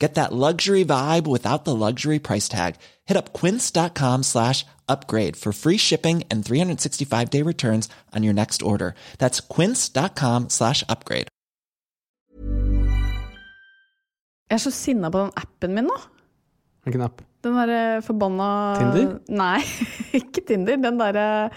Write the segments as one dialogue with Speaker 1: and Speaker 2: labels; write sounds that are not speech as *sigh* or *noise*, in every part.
Speaker 1: Get that luxury vibe without the luxury price tag. Hit up quince.com slash upgrade for free shipping and 365 day returns on your next order. That's quince.com slash upgrade.
Speaker 2: Jeg er så sinna på den appen min nå.
Speaker 3: Hvilken app?
Speaker 2: Den derre forbanna
Speaker 3: Tinder?
Speaker 2: Nei, *laughs* ikke Tinder. Den derre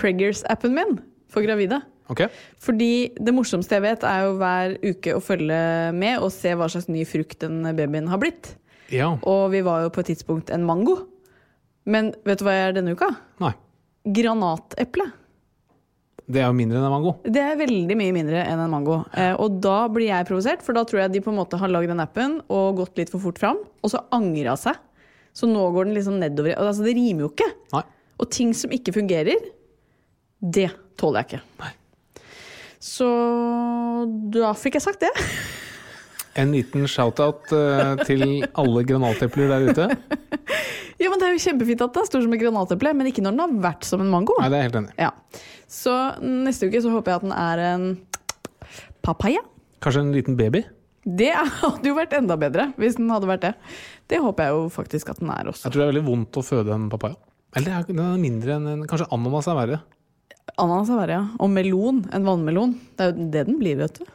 Speaker 2: Preggers-appen min for gravide.
Speaker 3: Ok.
Speaker 2: Fordi det morsomste jeg vet, er jo hver uke å følge med og se hva slags ny frukt den babyen har blitt.
Speaker 3: Ja.
Speaker 2: Og vi var jo på et tidspunkt en mango. Men vet du hva jeg er denne uka?
Speaker 3: Nei.
Speaker 2: Granateple.
Speaker 3: Det er jo mindre enn en mango.
Speaker 2: Det er veldig mye mindre enn en mango. Eh, og da blir jeg provosert, for da tror jeg de på en måte har lagd den appen og gått litt for fort fram, og så angra seg. Så nå går den liksom nedover. Altså, det rimer jo ikke.
Speaker 3: Nei.
Speaker 2: Og ting som ikke fungerer, det tåler jeg ikke.
Speaker 3: Nei.
Speaker 2: Så da fikk jeg sagt det.
Speaker 3: En liten shout-out eh, til alle granatepler der ute. *laughs*
Speaker 2: Ja, men Det er jo kjempefint at det er stor som et granateple, men ikke når den har vært som en mango.
Speaker 3: Nei, det er helt enig.
Speaker 2: Ja. Så neste uke så håper jeg at den er en papaya.
Speaker 3: Kanskje en liten baby?
Speaker 2: Det *laughs* hadde jo vært enda bedre hvis den hadde vært det. Det håper jeg jo faktisk at den er også.
Speaker 3: Jeg tror det er veldig vondt å føde en papaya. Eller det er- den er mindre enn en Kanskje ananas er verre.
Speaker 2: Ananas er verre, ja. Og melon. En vannmelon. Det er jo det den blir, vet du.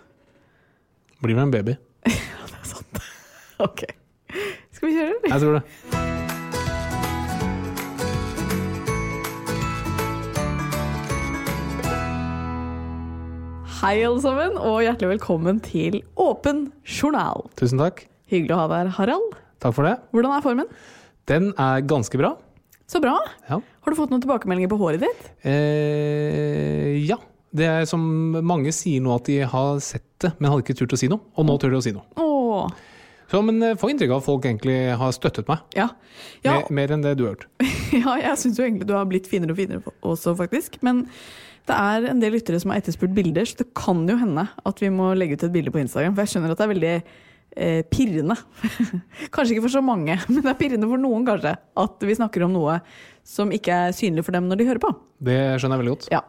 Speaker 3: Blir vel en baby. *laughs* ja, det er sant. *laughs*
Speaker 2: Ok. Skal vi kjøre, eller?
Speaker 3: Jeg tror det.
Speaker 2: Hei, alle sammen, og hjertelig velkommen til Åpen journal.
Speaker 3: Tusen takk.
Speaker 2: Hyggelig å ha deg her, Harald.
Speaker 3: Takk for det.
Speaker 2: Hvordan er formen?
Speaker 3: Den er ganske bra.
Speaker 2: Så bra.
Speaker 3: Ja.
Speaker 2: Har du fått noen tilbakemeldinger på håret ditt?
Speaker 3: Eh, ja. Det er som mange sier nå at de har sett det, men hadde ikke turt å si noe. Og nå tør de å si noe.
Speaker 2: Åh.
Speaker 3: Så, men jeg får inntrykk av at folk egentlig har støttet meg.
Speaker 2: Ja. Ja,
Speaker 3: Mer, mer enn det du har gjort. *laughs*
Speaker 2: ja jeg syns jo egentlig du har blitt finere og finere også, faktisk. Men det er en del lyttere som har etterspurt bilder, så det kan jo hende at vi må legge ut et bilde på Instagram. For jeg skjønner at det er veldig eh, pirrende. *laughs* kanskje ikke for så mange, *laughs* men det er pirrende for noen, kanskje. At vi snakker om noe som ikke er synlig for dem når de hører på.
Speaker 3: Det skjønner jeg veldig godt.
Speaker 2: Ja,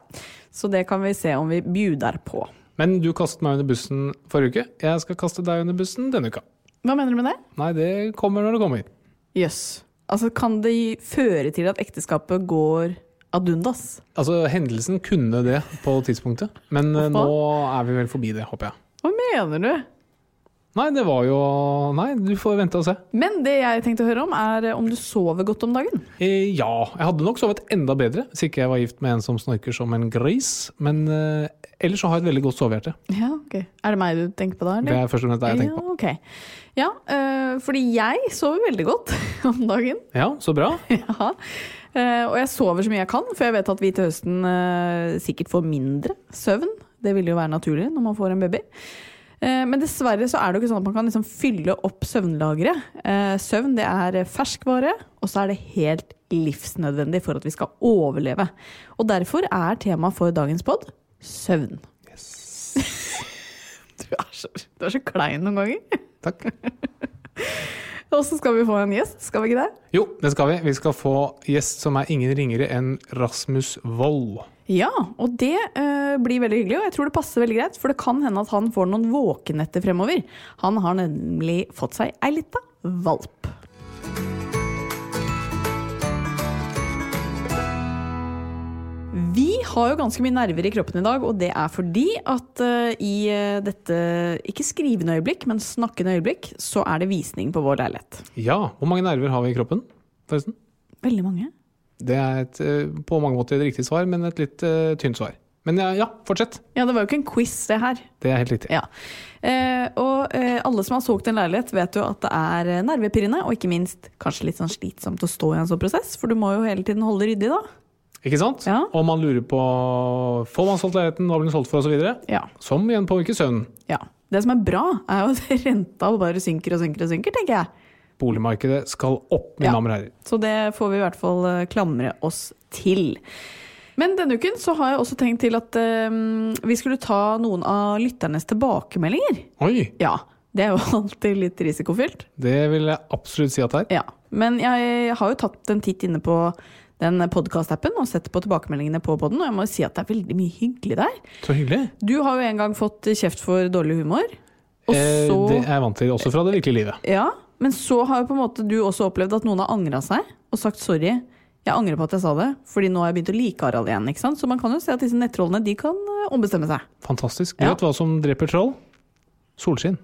Speaker 2: Så det kan vi se om vi bjuder på.
Speaker 3: Men du kastet meg under bussen forrige uke. Jeg skal kaste deg under bussen denne uka.
Speaker 2: Hva mener du med det?
Speaker 3: Nei, det kommer når det kommer.
Speaker 2: Jøss. Altså, kan det føre til at ekteskapet går ad undas?
Speaker 3: Altså, hendelsen kunne det på tidspunktet, men eh, nå er vi vel forbi det, håper jeg.
Speaker 2: Hva mener du?
Speaker 3: Nei, det var jo Nei, du får vente og se.
Speaker 2: Men det jeg tenkte å høre om, er om du sover godt om dagen.
Speaker 3: Eh, ja, jeg hadde nok sovet enda bedre hvis ikke jeg var gift med en som snorker som en gris. Men eh, ellers så har jeg et veldig godt sovehjerte.
Speaker 2: Ja, ok. Er det meg du tenker på da? eller?
Speaker 3: Det er først og fremst det jeg tenker på.
Speaker 2: Ja, ok. Ja, øh, fordi jeg sover veldig godt *laughs* om dagen.
Speaker 3: Ja, så bra. *laughs*
Speaker 2: Ja. Eh, og jeg sover så mye jeg kan, for jeg vet at vi til høsten eh, sikkert får mindre søvn. Det vil jo være naturlig når man får en baby. Eh, men dessverre så er det jo ikke sånn at man kan liksom fylle opp søvnlageret. Eh, søvn det er ferskvare, og så er det helt livsnødvendig for at vi skal overleve. Og derfor er temaet for dagens pod søvn. *laughs* Du er, så, du er så klein noen ganger. *laughs*
Speaker 3: Takk.
Speaker 2: Og så skal vi få en gjest, skal vi ikke det?
Speaker 3: Jo, det skal vi. Vi skal få gjest som er ingen ringere enn Rasmus Wold.
Speaker 2: Ja, og det øh, blir veldig hyggelig, og jeg tror det passer veldig greit, for det kan hende at han får noen våkenetter fremover. Han har nemlig fått seg ei lita valp. Vi har jo ganske mye nerver i kroppen i dag, og det er fordi at eh, i eh, dette ikke skrivende øyeblikk, men snakkende øyeblikk, så er det visning på vår leilighet.
Speaker 3: Ja, hvor mange nerver har vi i kroppen, forresten?
Speaker 2: Veldig mange.
Speaker 3: Det er et, eh, på mange måter et riktig svar, men et litt uh, tynt svar. Men ja, ja, fortsett.
Speaker 2: Ja, det var jo ikke en quiz, det her.
Speaker 3: Det er helt riktig.
Speaker 2: Ja. Eh, og eh, alle som har solgt en leilighet, vet jo at det er eh, nervepirrende, og ikke minst kanskje litt sånn slitsomt å stå i en sånn prosess, for du må jo hele tiden holde ryddig, da.
Speaker 3: Ikke sant?
Speaker 2: Ja.
Speaker 3: Og man lurer på får man solgt leiligheten, hva blir den solgt for, osv.
Speaker 2: Ja.
Speaker 3: Som igjen påvirker søvnen.
Speaker 2: ja. Det som er bra, er jo at *laughs* renta bare synker og synker og synker, tenker jeg.
Speaker 3: Boligmarkedet skal opp, mine
Speaker 2: Ja.
Speaker 3: damer og herrer.
Speaker 2: Så det får vi i hvert fall eh, klamre oss til. Men denne uken så har jeg også tenkt til at um, vi skulle ta noen av lytternes tilbakemeldinger.
Speaker 3: Oi,
Speaker 2: Ja, det er jo *laughs* alltid litt risikofylt.
Speaker 3: det vil jeg absolutt si at det er.
Speaker 2: Ja, Men jeg har jo tatt en titt inne på den podkast-appen og sett på tilbakemeldingene på podden, og jeg må jo si at det er veldig mye hyggelig der.
Speaker 3: Så hyggelig.
Speaker 2: Du har jo en gang fått kjeft for dårlig humor.
Speaker 3: Eh,
Speaker 2: så,
Speaker 3: det er jeg vant til også fra det virkelige livet.
Speaker 2: ja, men så har jo på en måte du også opplevd at noen har angra seg og sagt sorry. Jeg angrer på at jeg sa det, fordi nå har jeg begynt å like Harald igjen. ikke sant? Så man kan jo se at disse nettrollene de kan eh, ombestemme seg.
Speaker 3: Fantastisk. Du
Speaker 2: Ja.
Speaker 3: vet hva som dreper troll? Solskinn.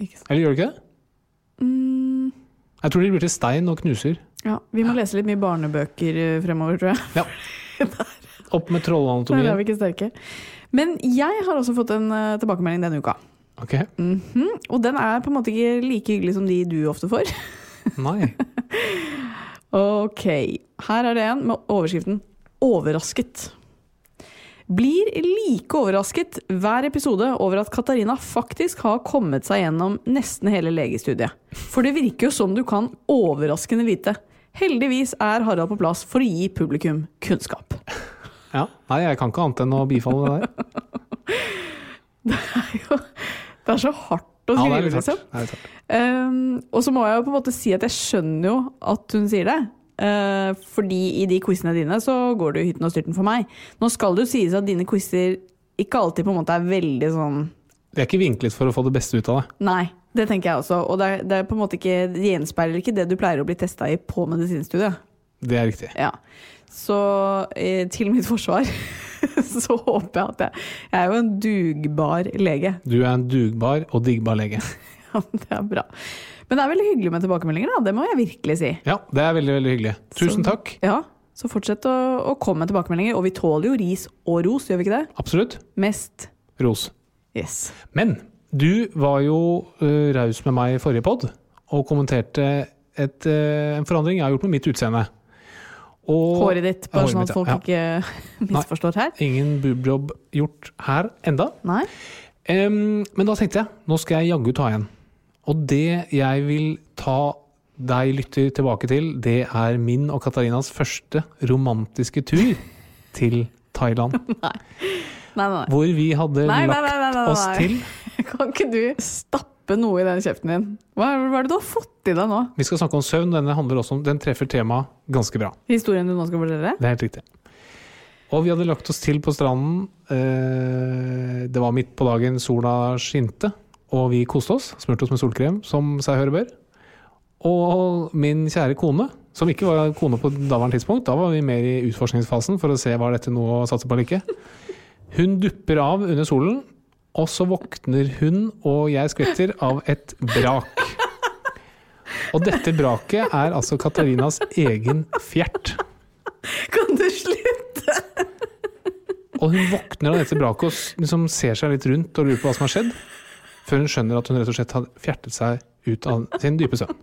Speaker 3: Eller gjør det ikke det?
Speaker 2: Mm,
Speaker 3: Jeg tror de blir til stein og knuser.
Speaker 2: ja, Vi må lese litt mye barnebøker eh, fremover, tror jeg.
Speaker 3: Ja. *laughs* Opp med trollanatomien.
Speaker 2: Der er vi ikke sterke. Men jeg har også fått en eh, tilbakemelding denne uka.
Speaker 3: Ok.
Speaker 2: -hmm. Og den er på en måte ikke like hyggelig som de du ofte får. *laughs*
Speaker 3: Nei. *laughs*
Speaker 2: Ok, her er det en med overskriften 'Overrasket'. Blir like overrasket hver episode over at Katarina faktisk har kommet seg gjennom nesten hele legestudiet. For det virker jo som du kan overraskende lite. Heldigvis er Harald på plass for å gi publikum kunnskap.
Speaker 3: Ja. Nei, jeg kan ikke annet enn å bifalle det der. *laughs*
Speaker 2: Det er jo det er så hardt å
Speaker 3: Ja,
Speaker 2: skrive,
Speaker 3: litt
Speaker 2: liksom. Um, og så må jeg jo på en måte si at jeg skjønner jo at hun sier det. Uh, fordi i de quizene dine så går du hytten og styrten for meg. Nå skal det jo sies at dine quizer ikke alltid på en måte er veldig sånn
Speaker 3: Det er ikke vinklet for å få det beste ut av det.
Speaker 2: Nei, det tenker jeg også. Og det er, det er på en måte ikke Det gjenspeiler ikke det du pleier å bli testa i på medisinstudiet.
Speaker 3: Det er riktig.
Speaker 2: Ja. Så eh, til mitt forsvar *laughs* *laughs* så håper jeg at jeg Jeg er jo en dugbar lege.
Speaker 3: Du er en dugbar og diggbar lege. *laughs*
Speaker 2: Ja, det er bra. Men det er veldig hyggelig med tilbakemeldinger, da. Det må jeg virkelig si.
Speaker 3: Ja, det er veldig, veldig hyggelig. Tusen
Speaker 2: Så-
Speaker 3: takk.
Speaker 2: Ja, så fortsett å, å komme med tilbakemeldinger. Og vi tåler jo ris og ros, gjør vi ikke det?
Speaker 3: Absolutt.
Speaker 2: Mest
Speaker 3: Ros.
Speaker 2: yes.
Speaker 3: Men du var jo uh, raus med meg i forrige pod og kommenterte et, uh, en forandring jeg har gjort med mitt utseende. Og
Speaker 2: Håret ditt, bare sånn at folk
Speaker 3: ja.
Speaker 2: ikke *laughs* misforstår her.
Speaker 3: Nei, ingen boobjob gjort her enda.
Speaker 2: Nei?
Speaker 3: Um, men da tenkte jeg, nå skal jeg jaggu ta igjen. Og det jeg vil ta deg lytter tilbake til, det er min og Katarinas første romantiske tur *laughs* til Thailand.
Speaker 2: Nei, nei, nei.
Speaker 3: Hvor vi hadde lagt oss til *laughs*
Speaker 2: Kan ikke du stappe noe i den kjeften din? Hva er, hva er det du har fått i deg nå?
Speaker 3: Vi skal snakke om søvn. Denne handler også om, den treffer temaet ganske bra.
Speaker 2: Historien du nå skal fortelle?
Speaker 3: Det er helt riktig. Og vi hadde lagt oss til på stranden. Eh, det var midt på dagen, sola skinte, og vi koste oss. Smurte oss med solkrem, som seg høre bør. Og min kjære kone, som ikke var kone på daværende tidspunkt, da var vi mer i utforskningsfasen for å se var dette noe å satse på eller ikke. Hun dupper av under solen, og så våkner hun og jeg skvetter av et brak. Og dette braket er altså Katarinas egen fjert.
Speaker 2: Kan du slutte?
Speaker 3: Og hun våkner av dette braket og liksom ser seg litt rundt og lurer på hva som har skjedd, før hun skjønner at hun rett og slett har fjertet seg ut av sin dype søvn.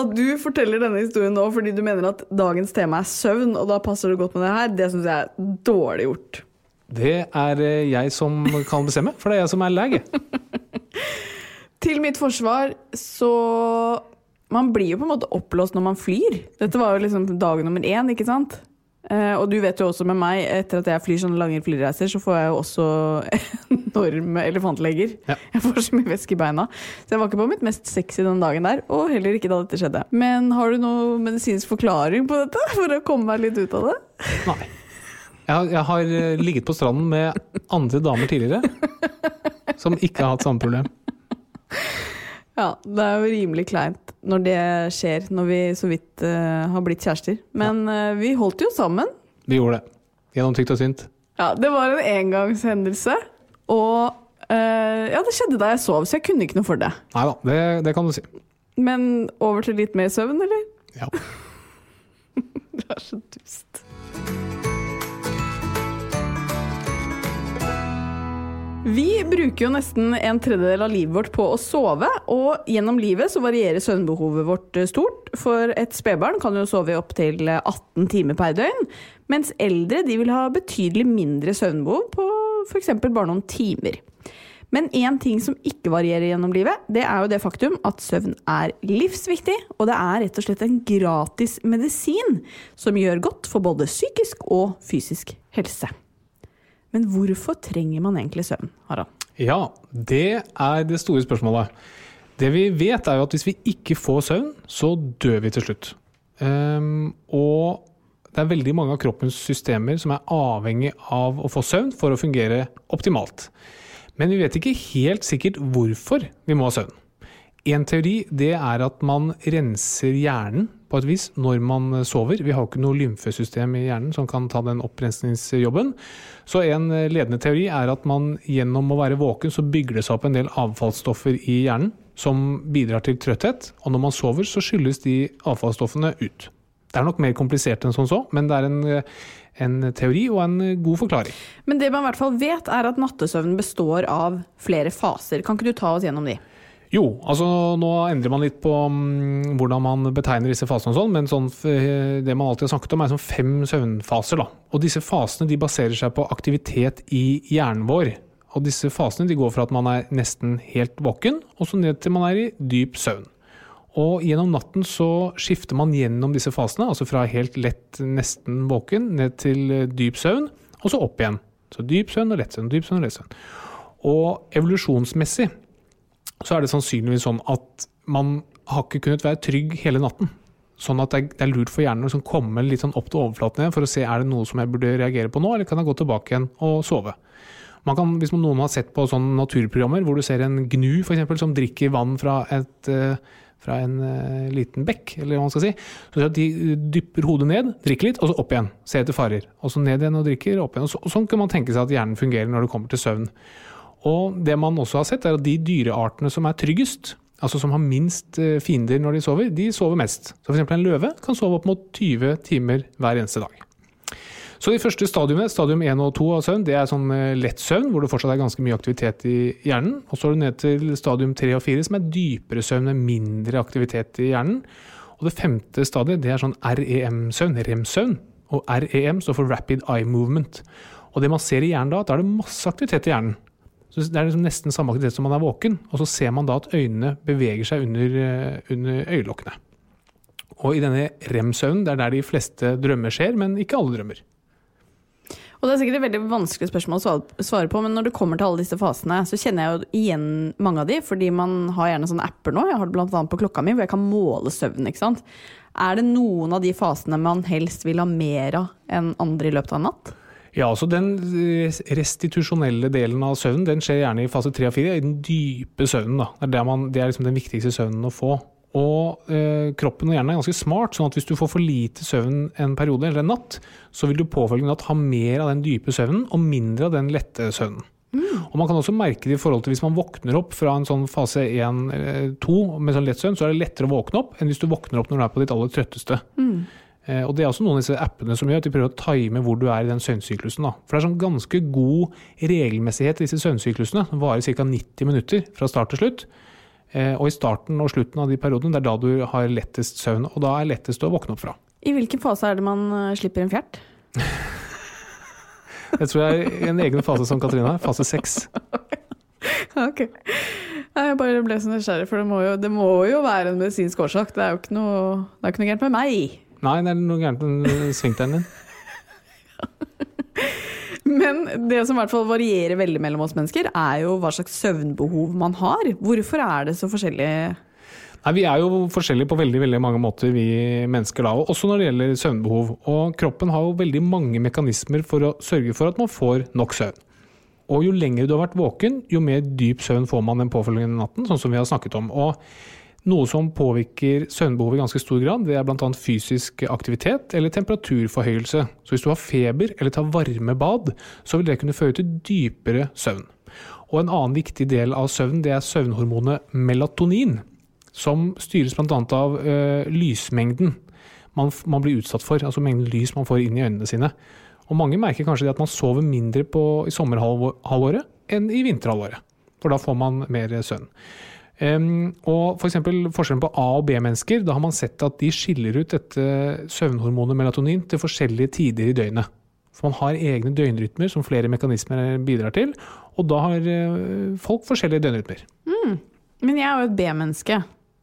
Speaker 2: At du forteller denne historien nå fordi du mener at dagens tema er søvn, og da passer det godt med det her, det syns jeg er dårlig gjort.
Speaker 3: Det er eh, jeg som kan bestemme, for det er jeg som er lege. *laughs*
Speaker 2: Til mitt forsvar så Man blir jo på en måte oppblåst når man flyr. Dette var jo liksom dag nummer én, ikke sant? Eh, og du vet jo også med meg, etter at jeg flyr sånne lange flyreiser, så får jeg jo også *laughs* enorme elefantlegger.
Speaker 3: Ja.
Speaker 2: Jeg får så mye væske i beina. Så jeg var ikke på mitt mest sexy den dagen der, og heller ikke da dette skjedde. Men har du noen medisinsk forklaring på dette, for å komme meg litt ut av det?
Speaker 3: Nei. Jeg har, jeg har eh, ligget på stranden med andre damer tidligere som ikke har hatt samme problem.
Speaker 2: Ja, det er jo rimelig kleint når det skjer, når vi så vidt uh, har blitt kjærester. Men uh, vi holdt jo sammen.
Speaker 3: Vi gjorde det. Gjennom tykt og synt.
Speaker 2: Ja, det var en engangshendelse. Og uh, ja, det skjedde da jeg sov, så jeg kunne ikke noe for det.
Speaker 3: Nei da, det, det kan du si.
Speaker 2: Men over til litt mer søvn, eller?
Speaker 3: Ja. *laughs*
Speaker 2: Du er så dust. Vi bruker jo nesten en tredjedel av livet vårt på å sove, og gjennom livet så varierer søvnbehovet vårt eh, stort. For et spedbarn kan jo sove i opptil 18 timer per døgn, mens eldre de vil ha betydelig mindre søvnbehov på f.eks. bare noen timer. Men én ting som ikke varierer gjennom livet, det er jo det faktum at søvn er livsviktig, og det er rett og slett en gratis medisin som gjør godt for både psykisk og fysisk helse. Men hvorfor trenger man egentlig søvn, Harald?
Speaker 3: ja, det er det store spørsmålet. Det vi vet, er jo at hvis vi ikke får søvn, så dør vi til slutt. Um, og det er veldig mange av kroppens systemer som er avhengig av å få søvn for å fungere optimalt. Men vi vet ikke helt sikkert hvorfor vi må ha søvn. En teori det er at man renser hjernen på et vis når man sover. Vi har jo ikke noe lymfesystem i hjernen som kan ta den opprensningsjobben. Så en ledende teori er at man gjennom å være våken så bygger det seg opp en del avfallsstoffer i hjernen som bidrar til trøtthet. Og når man sover så skylles de avfallsstoffene ut. Det er nok mer komplisert enn sånn så, men det er en, en teori og en god forklaring.
Speaker 2: Men det man i hvert fall vet, er at nattesøvn består av flere faser. Kan ikke du ta oss gjennom de?
Speaker 3: Jo, altså nå endrer man litt på um, hvordan man betegner disse fasene og sånn, men sånn, eh, det man alltid har snakket om er sånn fem søvnfaser. Da. Og disse fasene de baserer seg på aktivitet i hjernen vår. Og disse fasene de går fra at man er nesten helt våken, og så ned til man er i dyp søvn. Og gjennom natten så skifter man gjennom disse fasene, altså fra helt lett nesten våken ned til eh, dyp søvn, og så opp igjen. Så dyp søvn og lett søvn, dyp søvn og lett søvn. Og evolusjonsmessig så er det sannsynligvis sånn at man har ikke kunnet være trygg hele natten. Sånn at det er lurt for hjernen å liksom komme litt sånn opp til overflaten igjen for å se er det noe som jeg burde reagere på nå, eller kan jeg gå tilbake igjen og sove. Man kan, hvis noen har sett på sånne naturprogrammer hvor du ser en gnu for eksempel, som drikker vann fra, et, eh, fra en uh, liten bekk, eller hva man skal si, så de dypper hodet ned, drikker litt, og så opp igjen. Ser etter farer. Og så ned igjen og drikker, opp igjen. Og, så, og sånn kan man tenke seg at hjernen fungerer når det kommer til søvn. Og det man også har sett, er at de dyreartene som er tryggest, altså som har minst eh, fiender når de sover, de sover mest. Så f.eks. en løve kan sove opp mot 20 timer hver eneste dag. Så de første stadiumene, stadium 1 og 2 av søvn, det er sånn eh, lett søvn, hvor det fortsatt er ganske mye aktivitet i hjernen. Og så er du ned til stadium 3 og 4, som er dypere søvn med mindre aktivitet i hjernen. Og det femte stadiet, det er sånn REM-søvn, REM-søvn. Og REM står for Rapid Eye Movement. Og det man ser i hjernen da, at da er det masse aktivitet i hjernen. Så Det er liksom nesten samme aktivitet som man er våken, og så ser man da at øynene beveger seg under, eh, under øyelokkene. Og i denne rem-søvnen, det er der de fleste drømmer skjer, men ikke alle drømmer.
Speaker 2: Og det er sikkert et veldig vanskelig spørsmål å svare- på, men når det kommer til alle disse fasene, så kjenner jeg jo igjen mange av de, fordi man har gjerne sånne apper nå. Jeg har det annet på klokka mi, hvor jeg kan måle søvn. ikke sant? Er det noen av de fasene man helst vil ha mer av enn andre i løpet av en natt?
Speaker 3: Ja, altså Den restitusjonelle delen av søvnen den skjer gjerne i fase 3 og 4, i den dype søvnen. da. Det er, man, det er liksom den viktigste søvnen å få. Og eh, kroppen og hjernen er ganske smart, sånn at hvis du får for lite søvn en periode eller en natt, så vil du påfølgende natt ha mer av den dype søvnen og mindre av den lette søvnen. Og Man kan også merke det i forhold til hvis man våkner opp fra en sånn fase 1-2 med sånn lett søvn, så er det lettere å våkne opp enn hvis du våkner opp når du er på ditt aller trøtteste. Eh, og Det er også noen av disse appene som gjør at de prøver å time hvor du er i den søvnsyklusen. For det er sånn ganske god regelmessighet i disse søvnsyklusene. Den varer ca. 90 minutter fra start til slutt. Eh, Og i starten og slutten av de periodene, det er da du har lettest søvn. Og da er lettest å våkne opp fra.
Speaker 2: I hvilken fase er det man eh, slipper en fjert? *laughs*
Speaker 3: Jeg tror jeg er i en egen fase som Katrine har, fase seks. *laughs*
Speaker 2: Ok. Jeg bare ble så nysgjerrig, for det må, jo, det må jo være en medisinsk årsak. Det er jo ikke noe, det er ikke noe gærent med meg.
Speaker 3: Nei, det er noe gærent med svingteren din. *laughs*
Speaker 2: Men det som i hvert fall varierer veldig mellom oss mennesker, er jo hva slags søvnbehov man har. Hvorfor er det så forskjellig?
Speaker 3: Nei, Vi er jo forskjellige på veldig veldig mange måter, vi mennesker da, også når det gjelder søvnbehov. Og kroppen har jo veldig mange mekanismer for å sørge for at man får nok søvn. Og jo lenger du har vært våken, jo mer dyp søvn får man den påfølgende natten, sånn som vi har snakket om. Og noe som påvirker søvnbehovet i ganske stor grad, det er bl.a. fysisk aktivitet eller temperaturforhøyelse. Så hvis du har feber eller tar varme bad, så vil det kunne føre til dypere søvn. Og en annen viktig del av søvn det er søvnhormonet melatonin, som styres bl.a. av ø, lysmengden man, man, blir utsatt for, altså mengden lys man får inn i øynene sine. Og mange merker kanskje at man sover mindre på, i sommerhalvåret enn i vinterhalvåret, for da får man mer søvn. Um, og for Forskjellen på A- og B-mennesker, da har man sett at de skiller ut dette søvnhormonet melatonin til forskjellige tider i døgnet. For Man har egne døgnrytmer som flere mekanismer bidrar til, og da har uh, folk forskjellige døgnrytmer.
Speaker 2: Mm. Men jeg er jo et B-menneske.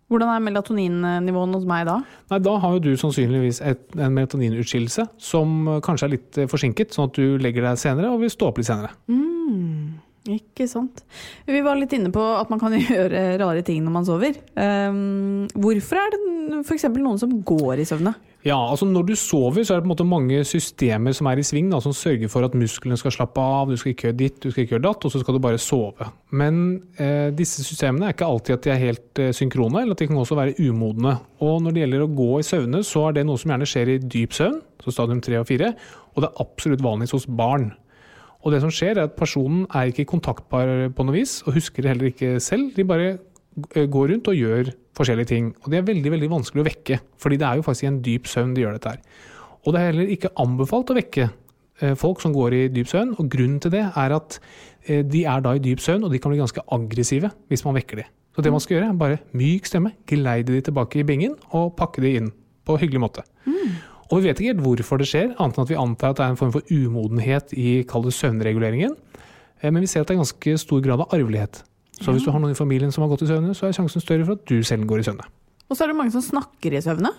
Speaker 2: Hvordan er melatoninnivåene hos meg da?
Speaker 3: Nei, Da har jo du sannsynligvis et, en melatoninutskillelse som kanskje er litt forsinket, sånn at du legger deg senere og vil stå opp litt senere.
Speaker 2: Mm. Ikke sant. Vi var litt inne på at man kan *laughs* gjøre rare ting når man sover. Um, hvorfor er det f.eks. noen som går i søvne?
Speaker 3: Ja, altså Når du sover, så er det på en måte mange systemer som er i sving, da, som sørger for at musklene skal slappe av, du skal ikke gjøre ditt, du skal ikke gjøre datt, og så skal du bare sove. Men eh, disse systemene er ikke alltid at de er helt eh, synkrone, eller at de kan også være umodne. Og når det gjelder å gå i søvne, så er det noe som gjerne skjer i dyp søvn, så stadium 3 og 4, og det er absolutt vanligst hos barn. Og det som skjer, er at personen er ikke kontaktbar på noe vis, og husker det heller ikke selv. De bare eh, går rundt og gjør forskjellige ting. Og det er veldig veldig vanskelig å vekke, fordi det er jo faktisk i en dyp søvn de gjør dette her. Og det er heller ikke anbefalt å vekke eh, folk som går i dyp søvn, og grunnen til det er at eh, de er da i dyp søvn, og de kan bli ganske aggressive hvis man vekker de. Så det man skal gjøre, er bare myk stemme, geleide de tilbake i bingen og pakke de inn på hyggelig måte. Mm. Og vi vet ikke helt hvorfor det skjer, annet enn at vi antar at det er en form for umodenhet i søvnreguleringen. Men vi ser at det er ganske stor grad av arvelighet. Så hvis du har noen i familien som har gått i søvne, så er sjansen større for at du selv går i søvne.
Speaker 2: Og så er det mange som snakker i søvne.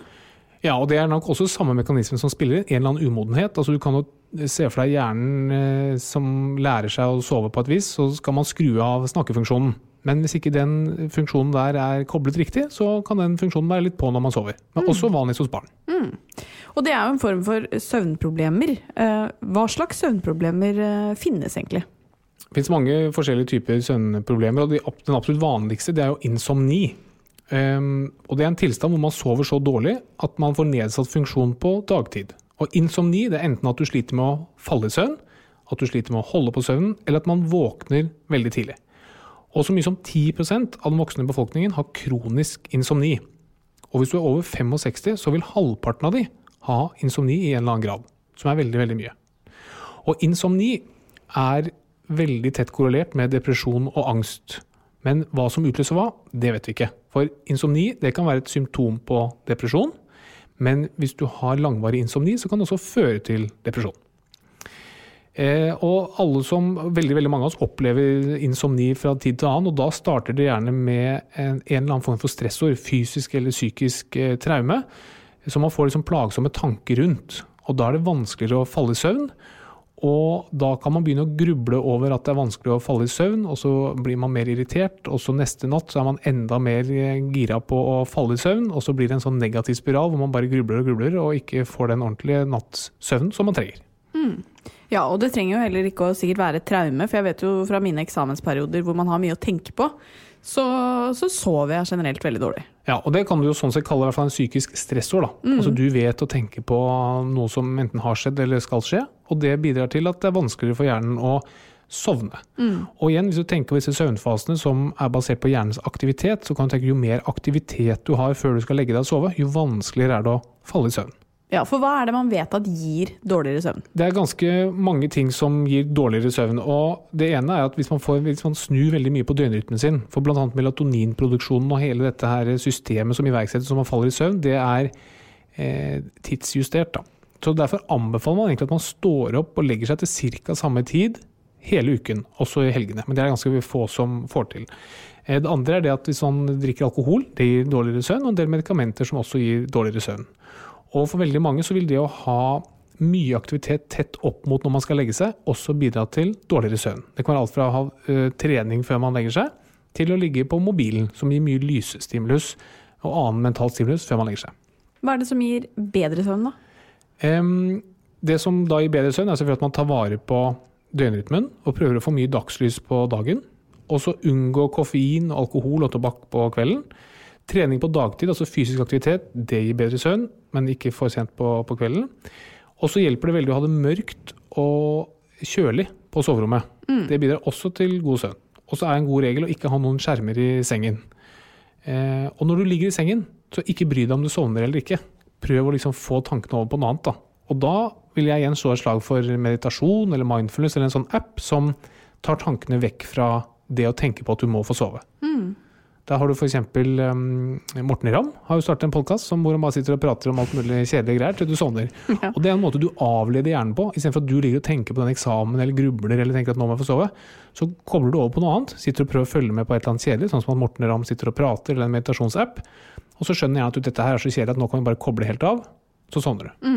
Speaker 3: Ja, og det er nok også samme mekanisme som spiller. En eller annen umodenhet. Altså Du kan jo se for deg hjernen eh, som lærer seg å sove på et vis, så skal man skru av snakkefunksjonen. Men hvis ikke den funksjonen der er koblet riktig, så kan den funksjonen være litt på når man sover. Men mm. også vanligst hos barn.
Speaker 2: Mm. Og det er jo en form for søvnproblemer. Eh, hva slags søvnproblemer eh, finnes egentlig?
Speaker 3: Det finnes mange forskjellige typer søvnproblemer, og den absolutt vanligste det er jo insomni. Um, og Det er en tilstand hvor man sover så dårlig at man får nedsatt funksjon på dagtid. Og Insomni det er enten at du sliter med å falle i søvn, at du sliter med å holde på søvnen, eller at man våkner veldig tidlig. Og så mye som 10 av den voksne befolkningen har kronisk insomni. Og hvis du er over 65, så vil halvparten av de ha insomni i en eller annen grad. Som er veldig, veldig mye. Og insomni er veldig tett korrelert med depresjon og angst. Men hva som utløser hva, det vet vi ikke. For insomni det kan være et symptom på depresjon. Men hvis du har langvarig insomni, så kan det også føre til depresjon. Eh, og alle som, veldig, veldig mange av oss opplever insomni fra tid til annen, og da starter det gjerne med en, en eller annen form for stressord, fysisk eller psykisk eh, traume, som man får liksom plagsomme tanker rundt. Og da er det vanskeligere å falle i søvn. Og da kan man begynne å gruble over at det er vanskelig å falle i søvn, og så blir man mer irritert, og så neste natt så er man enda mer eh, gira på å falle i søvn, og så blir det en sånn negativ spiral hvor man bare grubler og grubler og ikke får den ordentlige nattsøvnen som man trenger.
Speaker 2: Mm. Ja, og det trenger jo heller ikke å sikkert være et traume, for jeg vet jo fra mine eksamensperioder hvor man har mye å tenke på, så, så sover jeg generelt veldig dårlig.
Speaker 3: Ja, og det kan du jo sånn sett kalle en psykisk stressord. da. Mm. Altså Du vet å tenke på noe som enten har skjedd eller skal skje, og det bidrar til at det er vanskeligere for hjernen å sovne. Mm. Og igjen, hvis du tenker på disse søvnfasene som er basert på hjernens aktivitet, så kan du tenke jo mer aktivitet du har før du skal legge deg og sove, jo vanskeligere er det å falle i søvn.
Speaker 2: Ja, For hva er det man vet at gir dårligere søvn?
Speaker 3: Det er ganske mange ting som gir dårligere søvn. og Det ene er at hvis man, får, hvis man snur veldig mye på døgnrytmen sin, for bl.a. melatoninproduksjonen og hele dette her systemet som iverksettes når man faller i søvn, det er eh, tidsjustert. da. Så Derfor anbefaler man egentlig at man står opp og legger seg til ca. samme tid hele uken, også i helgene. Men det er ganske få som får til. Eh, det andre er det at hvis man drikker alkohol, det gir dårligere søvn, og en del medikamenter som også gir dårligere søvn. Og for veldig mange så vil det å ha mye aktivitet tett opp mot når man skal legge seg, også bidra til dårligere søvn. Det kan være alt fra å ha uh, trening før man legger seg, til å ligge på mobilen, som gir mye lysestimulus og annen mental stimulus før man legger seg.
Speaker 2: Hva er det som gir bedre søvn, da?
Speaker 3: Um, det som da gir bedre søvn, er selvfølgelig at man tar vare på døgnrytmen og prøver å få mye dagslys på dagen. Og så unngå koffein, alkohol og tobakk på kvelden. Trening på dagtid, altså fysisk aktivitet, det gir bedre søvn, men ikke for sent på, på kvelden. Og så hjelper det veldig å ha det mørkt og kjølig på soverommet. Det bidrar også til god søvn. Og så er en god regel å ikke ha noen skjermer i sengen. Eh, og når du ligger i sengen, så ikke bry deg om du sovner eller ikke. Prøv å liksom få tankene over på noe annet. Da. Og da vil jeg igjen slå et slag for meditasjon eller mindfulness eller en sånn app som tar tankene vekk fra det å tenke på at du må få sove. Da har du f.eks. Um, Morten Ramm har jo startet en podkast hvor han bare sitter og prater om alt mulig kjedelige greier til du sovner. Og Det er en måte du avleder hjernen på. Istedenfor at du ligger og tenker på den eksamen eller grubler eller tenker at nå må jeg få sove, så kobler du over på noe annet. Sitter og prøver å følge med på et eller annet kjedelig, sånn som at Morten Ramm sitter og prater, eller en meditasjonsapp. Og så skjønner jeg at dette her er så kjedelig at nå kan vi bare koble helt av. Så sovner du.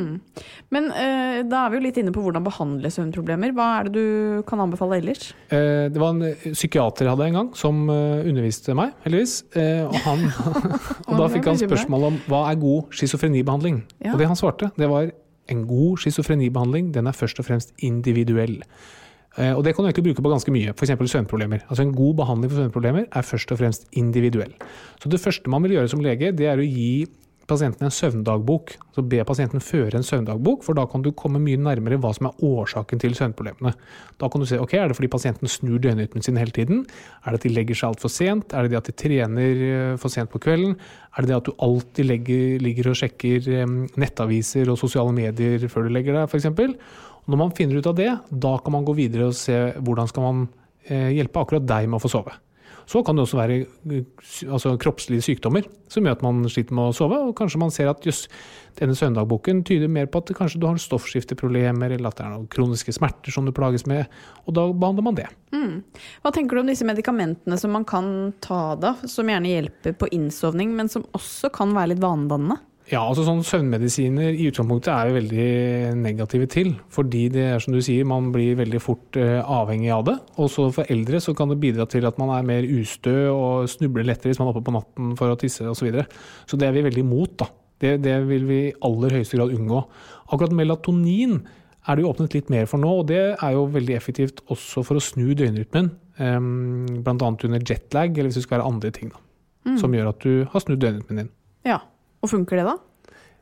Speaker 2: Men uh, da er vi jo litt inne på hvordan behandle søvnproblemer. Hva er det du kan anbefale ellers?
Speaker 3: Uh, Det var en psykiater psykiater jeg hadde en gang, som uh, underviste meg, heldigvis. Eh, Og, han, *laughs* og da fikk han spørsmål om hva er god schizofrenibehandling.
Speaker 2: Ja.
Speaker 3: Og det han svarte, det var en god schizofrenibehandling, den er først og fremst individuell. Eh, Og det kan du egentlig bruke på ganske mye, f.eks. søvnproblemer. Altså En god behandling for søvnproblemer er først og fremst individuell. Så det første man vil gjøre som lege, det er å gi pasienten en søvndagbok. Så be pasienten føre en søvndagbok, for da kan du komme mye nærmere hva som er årsaken til søvnproblemene. Da kan du se ok, er det fordi pasienten snur døgnrytmen sin hele tiden? Er det at de legger seg altfor sent? Er det det at de trener eh, for sent på kvelden? Er det det at du alltid legger, ligger og sjekker nettaviser og sosiale medier før du legger deg, f.eks.? Når man finner ut av det, da kan man gå videre og se hvordan skal man eh, hjelpe akkurat deg med å få sove. Så kan det også være eh, altså, kroppslige sykdommer som gjør at man sliter med å sove. Og kanskje man ser at jøss, denne søndagboken tyder mer på at kanskje du har stoffskifteproblemer, eller at det er noen kroniske smerter som du plages med. Og da behandler man det.
Speaker 2: Hva tenker du om disse medikamentene som man kan ta da, som gjerne hjelper på innsovning, men som også kan være litt vanedannende?
Speaker 3: Ja, altså sånn Søvnmedisiner i utgangspunktet er vi veldig negative til. Fordi det er som du sier, man blir veldig fort eh, avhengig av det. Og så for eldre så kan det bidra til at man er mer ustø og snubler lettere hvis man er oppe på natten for å tisse osv. Så, videre. så det er vi veldig imot. da. Det, det vil vi i aller høyeste grad unngå. Akkurat melatonin er det jo åpnet litt mer for nå, og det er jo veldig effektivt også for å snu døgnrytmen. Um, Bl.a. under jetlag, eller hvis det skal være andre ting da, som gjør at du har snudd døgnrytmen din.
Speaker 2: Ja. Og funker det, da?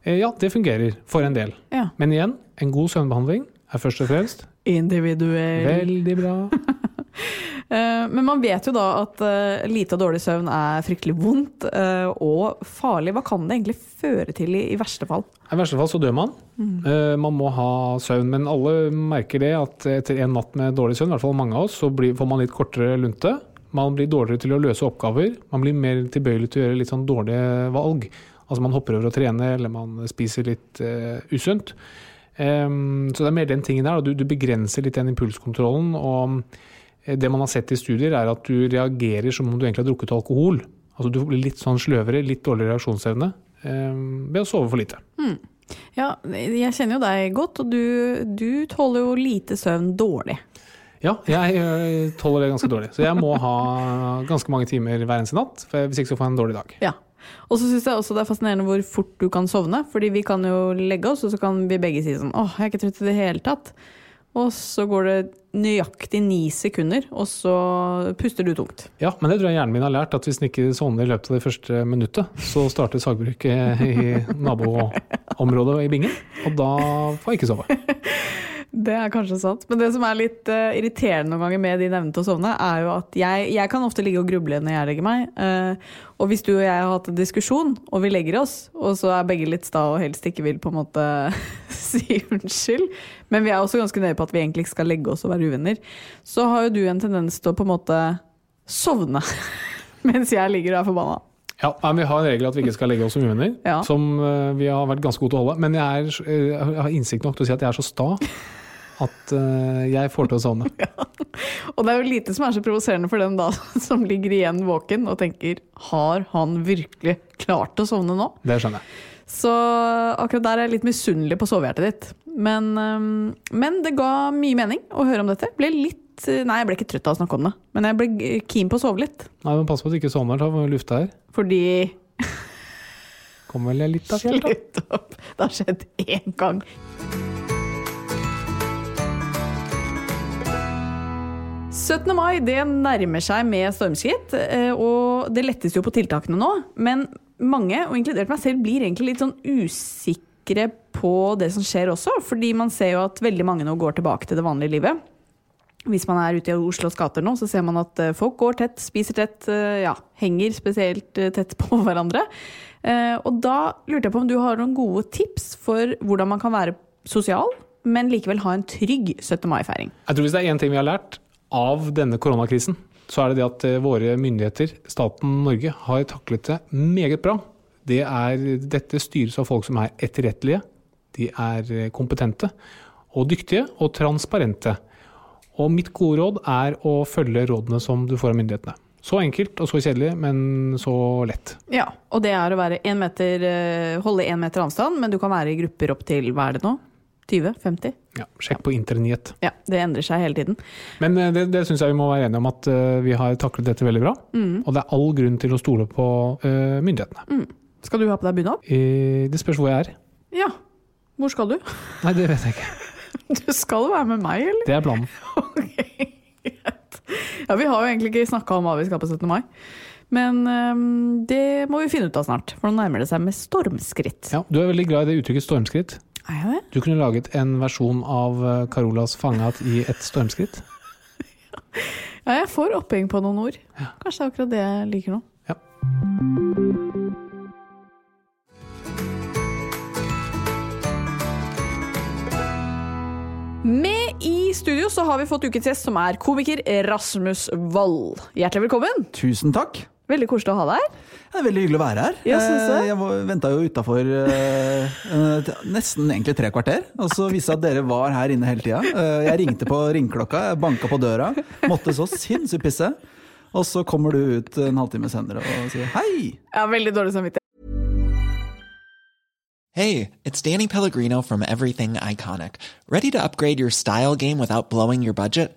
Speaker 3: Eh, Ja, det fungerer for en del.
Speaker 2: Ja.
Speaker 3: Men igjen, en god søvnbehandling er først og fremst
Speaker 2: Individuell.
Speaker 3: veldig bra. *laughs*
Speaker 2: Eh, Men man vet jo da at eh, lite og dårlig søvn er fryktelig vondt og farlig. Hva kan det egentlig føre til i, i verste fall?
Speaker 3: I verste fall så dør man. Mm. Man må ha søvn, men alle merker det at etter en natt med dårlig søvn, i hvert fall mange av oss, så får man litt kortere lunte. Man blir dårligere til å løse oppgaver. Man blir mer tilbøyelig til å gjøre litt sånn dårlige valg. Altså man hopper over å trene, eller man spiser litt uh, usunt. Um, så det er mer den tingen der. Du, du begrenser litt den impulskontrollen. og eh, det man har sett i studier, er at du reagerer som om du egentlig har drukket alkohol. Altså Du blir litt sånn sløvere, litt dårligere reaksjonsevne um, ved å sove for lite.
Speaker 2: Ja, jeg kjenner jo deg godt, og du, du tåler jo lite søvn dårlig.
Speaker 3: Ja, jeg eh, tåler det ganske dårlig. Så jeg må ha ganske mange timer hver eneste natt. For hvis ikke så får jeg en dårlig dag.
Speaker 2: Ja. Og så syns jeg også det er fascinerende hvor fort du kan sovne. Fordi vi kan jo legge oss, og så kan vi begge si sånn åh, jeg er ikke trøtt i det hele tatt. Og så går det nøyaktig ni sekunder, og så puster du tungt.
Speaker 3: Ja, men det tror jeg hjernen min har lært, at hvis den ikke sovner i løpet av det første minuttet, så starter sagbruket i naboområdet i bingen, og da får jeg ikke sove. *laughs*
Speaker 2: Det er kanskje sant. Men det som er litt uh, irriterende noen ganger med din evne til å sovne, er jo at jeg, jeg kan ofte ligge og gruble når jeg legger meg. Uh, og hvis du og jeg har hatt en diskusjon, og vi legger oss, og så er begge litt sta og helst ikke vil på en måte *laughs* si unnskyld, men vi er også ganske nøye på at vi egentlig ikke skal legge oss og være uvenner, så har jo du en tendens til å på en måte sovne *laughs* mens jeg ligger og er forbanna.
Speaker 3: Ja, men Vi har en regel at vi ikke skal legge oss som uvenner,
Speaker 2: Ja.
Speaker 3: som eh, vi har vært ganske gode til å holde. Men jeg, er, jeg har innsikt nok til å si at jeg er så sta at eh, jeg får til å sovne. *laughs*
Speaker 2: Og det er jo lite som er så provoserende for den da *laughs* som ligger igjen våken og tenker har han virkelig klart å sovne nå?
Speaker 3: Det skjønner jeg.
Speaker 2: Så akkurat der er jeg litt misunnelig på sovehjertet ditt. Men, øhm, men det ga mye mening å høre om dette. Ble litt Nei, jeg ble ikke trøtt av å snakke om det, men jeg ble keen på å sove litt.
Speaker 3: Nei, men Pass på at du ikke sovner, ta lufta her.
Speaker 2: Fordi
Speaker 3: Kommer vel litt av fjellet, da. *laughs*
Speaker 2: Slutt opp! Det har skjedd én gang. «17. mai det nærmer seg med stormskritt, eh, og det lettes jo på tiltakene nå. Men mange, og inkludert meg selv, blir egentlig litt sånn usikre på det som skjer også. Fordi man ser jo at veldig mange nå går tilbake til det vanlige livet. Hvis man er ute i Oslos gater nå, så ser man at eh, folk går tett, spiser tett, eh, ja, henger spesielt tett *laughs* på hverandre. Og da lurte jeg på om du har noen gode tips for hvordan man kan være sosial, men likevel ha en trygg 17. mai-feiring.
Speaker 3: Jeg tror Hvis det er én ting vi har lært av denne koronakrisen, så er det det at eh, våre myndigheter, staten Norge, har taklet det meget bra. Det er, dette styres av folk som er etterrettelige, de er eh, kompetente og dyktige og transparente. Og mitt gode råd er å følge rådene som du får av myndighetene. Så enkelt og så kjedelig, men så lett.
Speaker 2: Ja, og det er å være en meter, eh, holde én meter avstand, men du kan være i grupper opp til hva er det nå? 20-50?
Speaker 3: Ja, sjekk på internett.
Speaker 2: Ja, det endrer seg hele tiden.
Speaker 3: Men eh, det, det syns jeg vi må være enige om at eh, vi har taklet dette veldig bra. Og det er all grunn til å stole på uh, myndighetene.
Speaker 2: Skal du ha på deg bunad?
Speaker 3: Det spørs hvor jeg er.
Speaker 2: Ja. Hvor skal du?
Speaker 3: Nei, det vet jeg ikke. *laughs*
Speaker 2: Du skal være med meg, eller?
Speaker 3: Det er planen. *laughs*
Speaker 2: Ok, greit. Ja, vi har jo egentlig ikke snakka om hva vi skal på 17. mai. Men um, det må vi finne ut av snart, for nå nærmer det seg med stormskritt.
Speaker 3: Ja, du er veldig glad i det uttrykket stormskritt.
Speaker 2: Er jeg det?
Speaker 3: Du kunne laget en versjon av eh, Carolas 'Fangat i et stormskritt'. *laughs*
Speaker 2: Ja, jeg får oppheng på noen ord. Kanskje det er akkurat det jeg liker nå.
Speaker 3: Ja.
Speaker 2: Med i studio så har vi fått ukens gjest, som er komiker Rasmus Wold. Hjertelig velkommen.
Speaker 4: Tusen takk.
Speaker 2: Veldig koselig å ha deg her.
Speaker 4: Det er veldig hyggelig å være her.
Speaker 2: Jeg, jeg.
Speaker 4: Eh, jeg venta jo utafor nesten egentlig tre kvarter, og så viste det at dere var her inne hele tida. Uh, jeg ringte på ringeklokka, jeg banka på døra, måtte så sinnssykt pisse. Og så kommer du ut en halvtime senere og sier hei.
Speaker 2: Ja, veldig dårlig samvittighet.
Speaker 1: Hey, it's Danny Pellegrino from Everything Iconic. Ready to upgrade your style game without blowing your budget?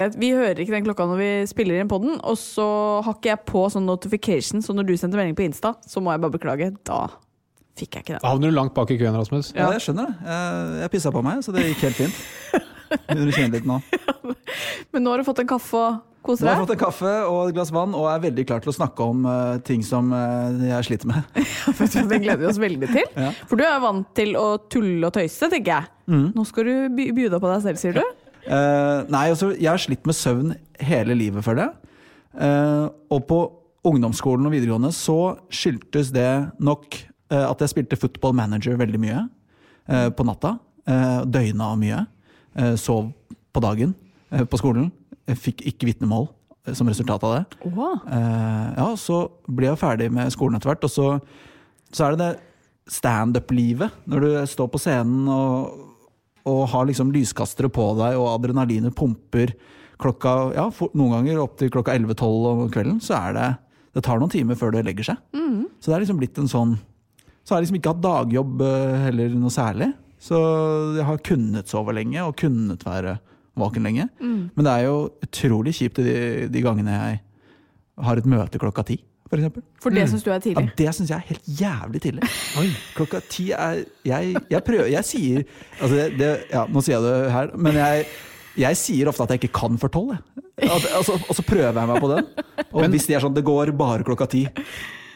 Speaker 2: Vi hører ikke den klokka når vi spiller inn poden, og så har ikke jeg på sånn notification, så når du sendte melding på Insta, så må jeg bare beklage. Da fikk jeg ikke den.
Speaker 3: Da havner du langt bak i køen, Rasmus.
Speaker 4: Ja, jeg skjønner det. Jeg, jeg pissa på meg, så det gikk helt fint. *laughs* Begynner å kjenne litt nå.
Speaker 2: Men nå har du fått en kaffe og koser deg?
Speaker 4: Nå har jeg fått en kaffe og et glass vann, og er veldig klar til å snakke om uh, ting som uh, jeg sliter med. *laughs*
Speaker 2: Det gleder vi oss veldig til.
Speaker 4: Ja.
Speaker 2: For du er vant til å tulle og tøyse, tenker jeg. Nå skal du by- bjuda på deg selv, sier du?
Speaker 4: Eh, nei, altså, jeg har slitt med søvn hele livet, føler jeg. Uh, og på ungdomsskolen og videregående så skyldtes det nok uh, at jeg spilte football manager veldig mye på natta. Døgna mye. Sov på dagen på skolen. jeg fikk ikke vitnemål som resultat av det. Eh, ja, så ble jeg ferdig med skolen etter hvert, og så, så er det det standup-livet. Når du står på scenen og, og har liksom lyskastere på deg, og adrenalinet pumper klokka Ja, noen ganger opp til klokka 11-12 om kvelden, så er det Det tar noen timer før det legger seg. Så det er liksom blitt en sånn Så har jeg liksom ikke hatt dagjobb eh, heller noe særlig. Så jeg har kunnet sove lenge, og kunnet være våken lenge. Men det er jo utrolig kjipt de, de gangene jeg har et møte klokka ti, for eksempel.
Speaker 2: For det syns du er
Speaker 4: Ja,
Speaker 2: tidlig?
Speaker 4: det syns jeg er helt jævlig tidlig. *laughs* Klokka ti er Jeg, jeg prøver Jeg sier altså det, det, Ja, nå sier jeg det her, men jeg, jeg sier ofte at jeg ikke kan før tolv. altså, og så prøver jeg meg på den. Og hvis det er sånn det går bare klokka ti,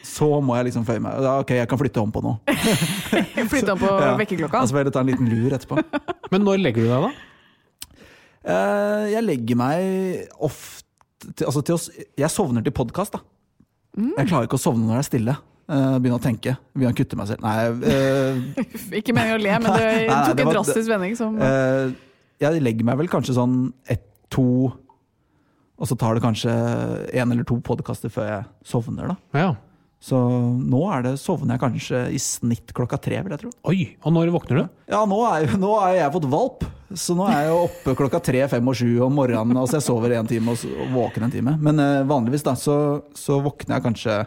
Speaker 4: så må jeg liksom føye meg. Ok, jeg kan flytte om på noe. *laughs*
Speaker 2: om på *laughs*
Speaker 4: Ja.
Speaker 2: vekkerklokka?
Speaker 4: Altså, jeg ta en liten lur etterpå.
Speaker 3: Men når legger du deg, da?
Speaker 4: Eh, jeg legger meg ofte til, altså til oss, Jeg sovner til podkast, da. Jeg klarer ikke å sovne når jeg er stille. Uh, begynne å tenke. Begynne å kutte meg selv. Nei, uh, *laughs*
Speaker 2: Ikke meningen å le, men det *laughs*
Speaker 4: nei,
Speaker 2: tok
Speaker 4: det
Speaker 2: en drastisk vending som
Speaker 4: uh, jeg legger meg vel kanskje sånn ett, to Og så tar det kanskje én eller to podkaster før jeg sovner, da.
Speaker 3: Ja.
Speaker 4: Så nå er det, sovner jeg kanskje i snitt klokka tre, vil jeg tro.
Speaker 3: Oi, og når våkner du?
Speaker 4: Ja, nå er, jo- nå har jeg fått valp, så nå er jeg oppe klokka tre, fem og sju om morgenen. Altså jeg sover en time og, og våken en time. Men eh, vanligvis da, så, så våkner jeg kanskje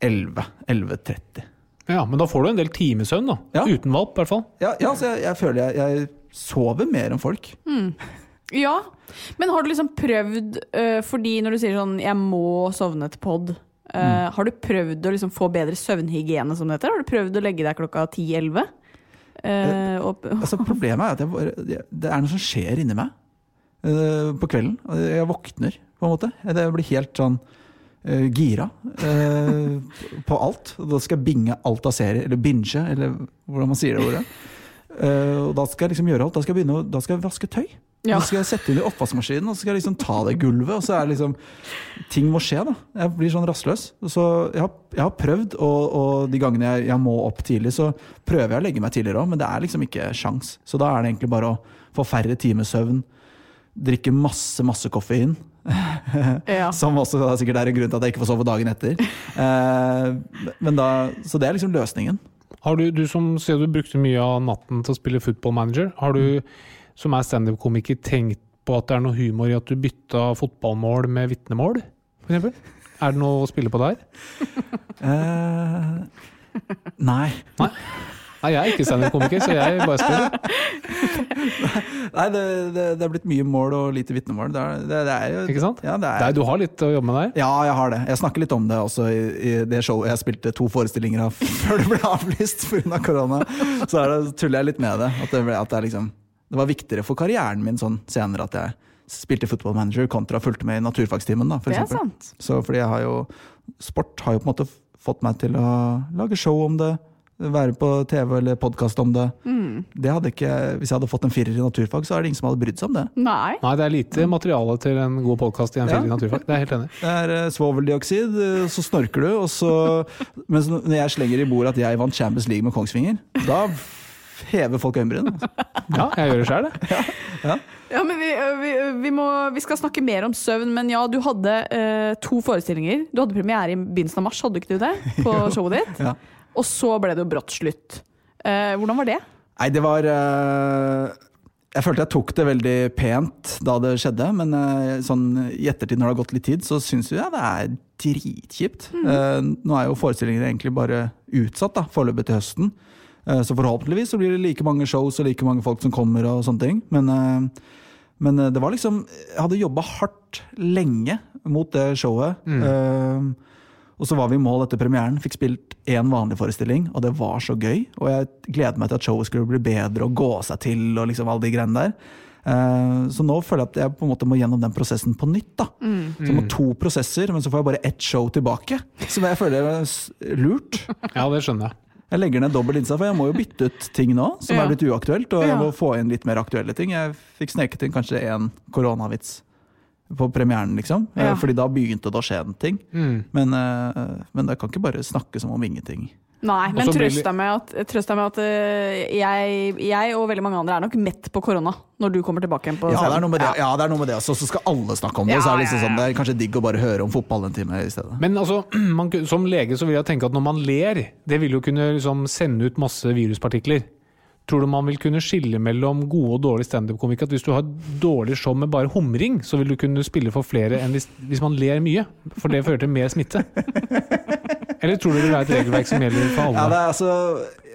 Speaker 4: 11. 11.30.
Speaker 3: Ja, men da får du en del timesøvn, da.
Speaker 4: Ja.
Speaker 3: Uten valp, i hvert fall.
Speaker 4: Ja, ja, så jeg, jeg føler jeg, jeg sover mer enn folk.
Speaker 2: Ja. Men har du liksom prøvd, øh, fordi når du sier sånn 'jeg må sovne til pod', øh, har du prøvd å liksom få bedre søvnhygiene, som det heter? Har du prøvd å legge deg klokka 10-11? Uh, *laughs*
Speaker 4: Altså, problemet er at jeg, bare- det er noe som skjer inni meg uh, på kvelden. Jeg våkner, på en måte. Jeg blir helt sånn eh, gira eh, *laughs* på alt. Da skal jeg binge alt av serier, eller binge, eller hvordan man sier det ordet. Eh, og da skal jeg liksom gjøre alt. Da skal jeg begynne da skal jeg vaske tøy.
Speaker 2: Ja.
Speaker 4: Så skal jeg sette inn i oppvaskmaskinen, og så skal jeg liksom ta det gulvet. Og så er det liksom Ting må skje, da. Jeg blir sånn rastløs. Så jeg har, jeg har prøvd, og, og de gangene jeg, jeg må opp tidlig, så prøver jeg å legge meg tidligere òg, men det er liksom ikke sjans. Så da er det egentlig bare å få færre timers søvn, drikke masse, masse koffein. *laughs*
Speaker 2: ja.
Speaker 4: Som også da sikkert er en grunn til at jeg ikke får sove dagen etter. Uh, men da, så det er liksom løsningen.
Speaker 3: Har du, du som sier du brukte mye av natten til å spille football manager, har du som er standup-komiker tenkt på at det er noe humor i at du bytta fotballmål med vitnemål, f.eks.? Er det noe å spille på der?
Speaker 4: uh, *laughs* nei.
Speaker 3: Nei, jeg er ikke standup-komiker, så jeg bare spør. *laughs*
Speaker 4: Nei, det, det, det er blitt mye mål og lite vitnemål. Det er, det, det er jo
Speaker 3: Ikke sant?
Speaker 4: Ja, det
Speaker 3: Nei,
Speaker 4: er,
Speaker 3: du har litt å jobbe med der.
Speaker 4: ja, jeg har det. Jeg snakker litt om det også i, i det showet jeg spilte to forestillinger av *laughs* før det ble avlyst pga. korona. Så er det, tuller jeg litt med det. At, det, ble, at det, er liksom, det var viktigere for karrieren min sånn senere at jeg spilte football manager kontra fulgte med i naturfagstimen. da, for
Speaker 2: Det er
Speaker 4: eksempel.
Speaker 2: sant.
Speaker 4: Så fordi jeg har jo Sport har jo på en måte fått meg til å lage show om det. Være på TV eller podkast om det.
Speaker 2: Mm.
Speaker 4: det hadde ikke, hvis jeg hadde fått en firer i naturfag, så er det ingen som hadde brydd seg om det.
Speaker 2: Nei.
Speaker 3: Nei, det er lite materiale til en god podkast i en
Speaker 4: Ja.
Speaker 3: firer i naturfag. Det er helt enig.
Speaker 4: Det er uh, svoveldioksid, eh, så snorker du, og så Mens når jeg slenger i bordet at jeg vant Champions League med Kongsvinger, da hever folk øyenbrynene. altså.
Speaker 3: Ja, jeg gjør det sjøl, det.
Speaker 2: Ja, men vi, øh, vi, vi, må, vi skal snakke mer om søvn, men ja, du hadde uh, to forestillinger. Du hadde premiere i begynnelsen av mars, hadde ikke du det? På *laughs* showet ditt?
Speaker 4: Ja.
Speaker 2: Og så ble det jo brått slutt. Eh, hvordan var det?
Speaker 4: Nei, det var eh, Jeg følte jeg tok det veldig pent da det skjedde, men eh, sånn i ettertid, når det har gått litt tid, så syns jeg det er dritkjipt. Eh, nå er jo forestillingene egentlig bare utsatt, da, foreløpig til høsten. Eh, så forhåpentligvis så blir det like mange shows og like mange folk som kommer og sånne ting. Men, eh, men det var liksom Jeg hadde jobba hardt lenge mot det showet. Eh, og så var vi i mål etter premieren, fikk spilt én vanlig forestilling, og det var så gøy. Og jeg gleder meg til at showet skulle bli bedre og gå seg til og liksom alle de greiene der. Eh, Så nå føler jeg at jeg på en måte må gjennom den prosessen på nytt. da. Så jeg må to prosesser, men så får jeg bare ett show tilbake. Som jeg føler er s- lurt.
Speaker 3: Ja, det skjønner jeg.
Speaker 4: Jeg legger ned dobbel innsats, for jeg må jo bytte ut ting nå som
Speaker 2: Ja.
Speaker 4: er blitt uaktuelt. Og jeg må få inn litt mer aktuelle ting. Jeg fikk sneket inn kanskje én koronavits på premieren, liksom. Eh,
Speaker 2: Ja.
Speaker 4: Fordi da begynte det å skje en ting.
Speaker 3: Mm.
Speaker 4: Men, eh, men jeg kan ikke bare snakke som om ingenting
Speaker 2: Nei, men trøst deg med at, trøst deg med at eh, jeg, jeg og veldig mange andre er nok mett på korona når du kommer tilbake igjen på
Speaker 4: Ja, det er
Speaker 2: scenen.
Speaker 4: noe med det. Ja, det er noe med det også. Så skal alle snakke om det.
Speaker 2: Ja,
Speaker 4: så er det, liksom
Speaker 2: ja, ja.
Speaker 4: sånn, det er kanskje digg å bare høre om fotball en time i stedet.
Speaker 3: Men altså, *clears throat* man, som lege så vil jeg tenke at når man ler, det vil jo kunne liksom sende ut masse viruspartikler. Tror du man vil kunne skille mellom gode og dårlige standup-komikere? At hvis du har et dårlig show med bare humring, så vil du kunne spille for flere enn hvis, hvis man ler mye? For det fører til mer smitte. *laughs* Eller tror du det være et regelverk som gjelder for alle?
Speaker 4: Ja, det er altså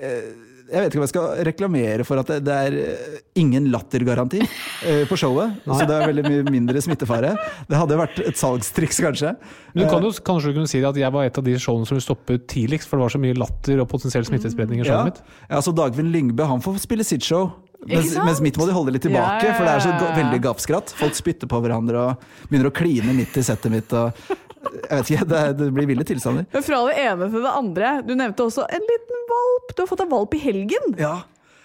Speaker 4: eh, Jeg vet ikke om jeg skal reklamere for at det, det er eh, ingen lattergaranti eh, på showet. Så det er veldig mye mindre smittefare. Det hadde vært et salgstriks, kanskje.
Speaker 3: Men du kan jo kanskje du kunne si at jeg var et av de showene som stoppet tidligst, for det var så mye latter og potensiell smittespredning i
Speaker 4: Ja,
Speaker 3: mitt.
Speaker 4: ja, så Dagfinn Lyngbø han får spille sitt show. Mens, mens mitt må de holde litt tilbake,
Speaker 2: Ja, ja,
Speaker 4: for det er så
Speaker 2: ja, ja.
Speaker 4: veldig gapskratt. Folk spytter på hverandre og begynner å kline midt i settet mitt. Og, jeg vet ikke, det, det blir ville tilstander.
Speaker 2: Men fra det ene til det andre. Du nevnte også en liten valp. Du har fått en valp i helgen.
Speaker 4: Ja,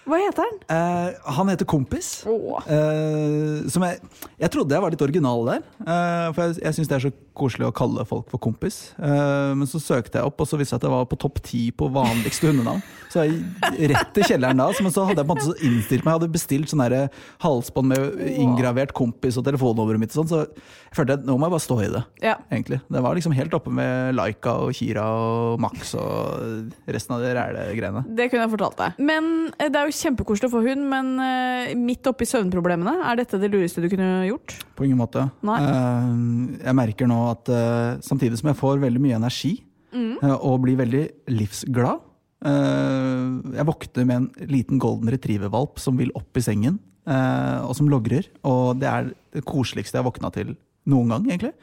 Speaker 2: Hva heter han?
Speaker 4: eh, Han heter Kompis.
Speaker 2: Oh.
Speaker 4: Eh, som jeg, jeg trodde jeg var litt original der. eh, for jeg, jeg syns det er så koselig å kalle folk for kompis. Eh, men så søkte jeg opp, og så viste jeg at jeg var på topp ti på vanligste hundenavn. Så jeg rett i kjelleren da. Men så hadde jeg på en måte så innstilt meg. Jeg hadde bestilt sånn halsbånd med ingravert kompis og telefonnummeret mitt og sånn. Så jeg følte at nå må jeg bare stå i det.
Speaker 2: Ja.
Speaker 4: egentlig. Det var liksom helt oppe med Laika og Kira og Max og resten av de ræle-greiene.
Speaker 2: Det kunne jeg fortalt deg. Men eh, Det er jo kjempekoselig å få hund, men eh, midt oppi søvnproblemene, er dette det lureste du kunne gjort?
Speaker 4: På ingen måte.
Speaker 2: Nei.
Speaker 4: Jeg merker nå at eh, samtidig som jeg får veldig mye energi eh, og blir veldig livsglad eh, Jeg våkner med en liten golden retriever-valp som vil opp i sengen, og som logrer. Og det er det koseligste jeg har våkna til noen gang, egentlig.